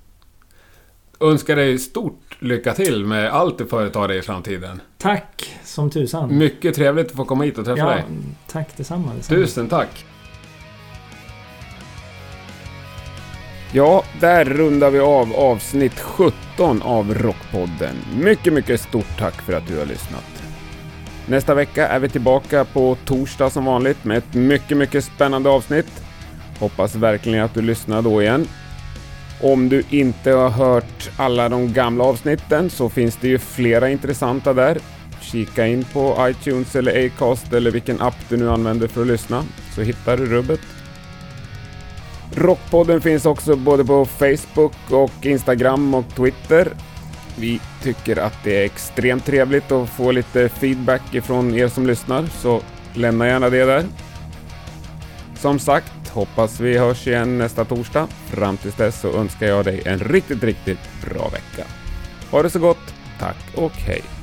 Önskar dig stort lycka till med allt du företar dig i framtiden. Tack som tusan! Mycket trevligt att få komma hit och träffa ja, dig. tack detsamma. detsamma. Tusen tack. Ja, där rundar vi av avsnitt 17 av Rockpodden. Mycket, mycket stort tack för att du har lyssnat. Nästa vecka är vi tillbaka på torsdag som vanligt med ett mycket, mycket spännande avsnitt. Hoppas verkligen att du lyssnar då igen. Om du inte har hört alla de gamla avsnitten så finns det ju flera intressanta där. kika in på iTunes eller Acast eller vilken app du nu använder för att lyssna, så hittar du rubbet. Rockpodden finns också både på Facebook och Instagram och Twitter. Vi tycker att det är extremt trevligt att få lite feedback ifrån er som lyssnar, så lämna gärna det där. Som sagt, hoppas vi hörs igen nästa torsdag. Fram tills dess så önskar jag dig en riktigt, riktigt bra vecka. Ha det så gott, tack och hej!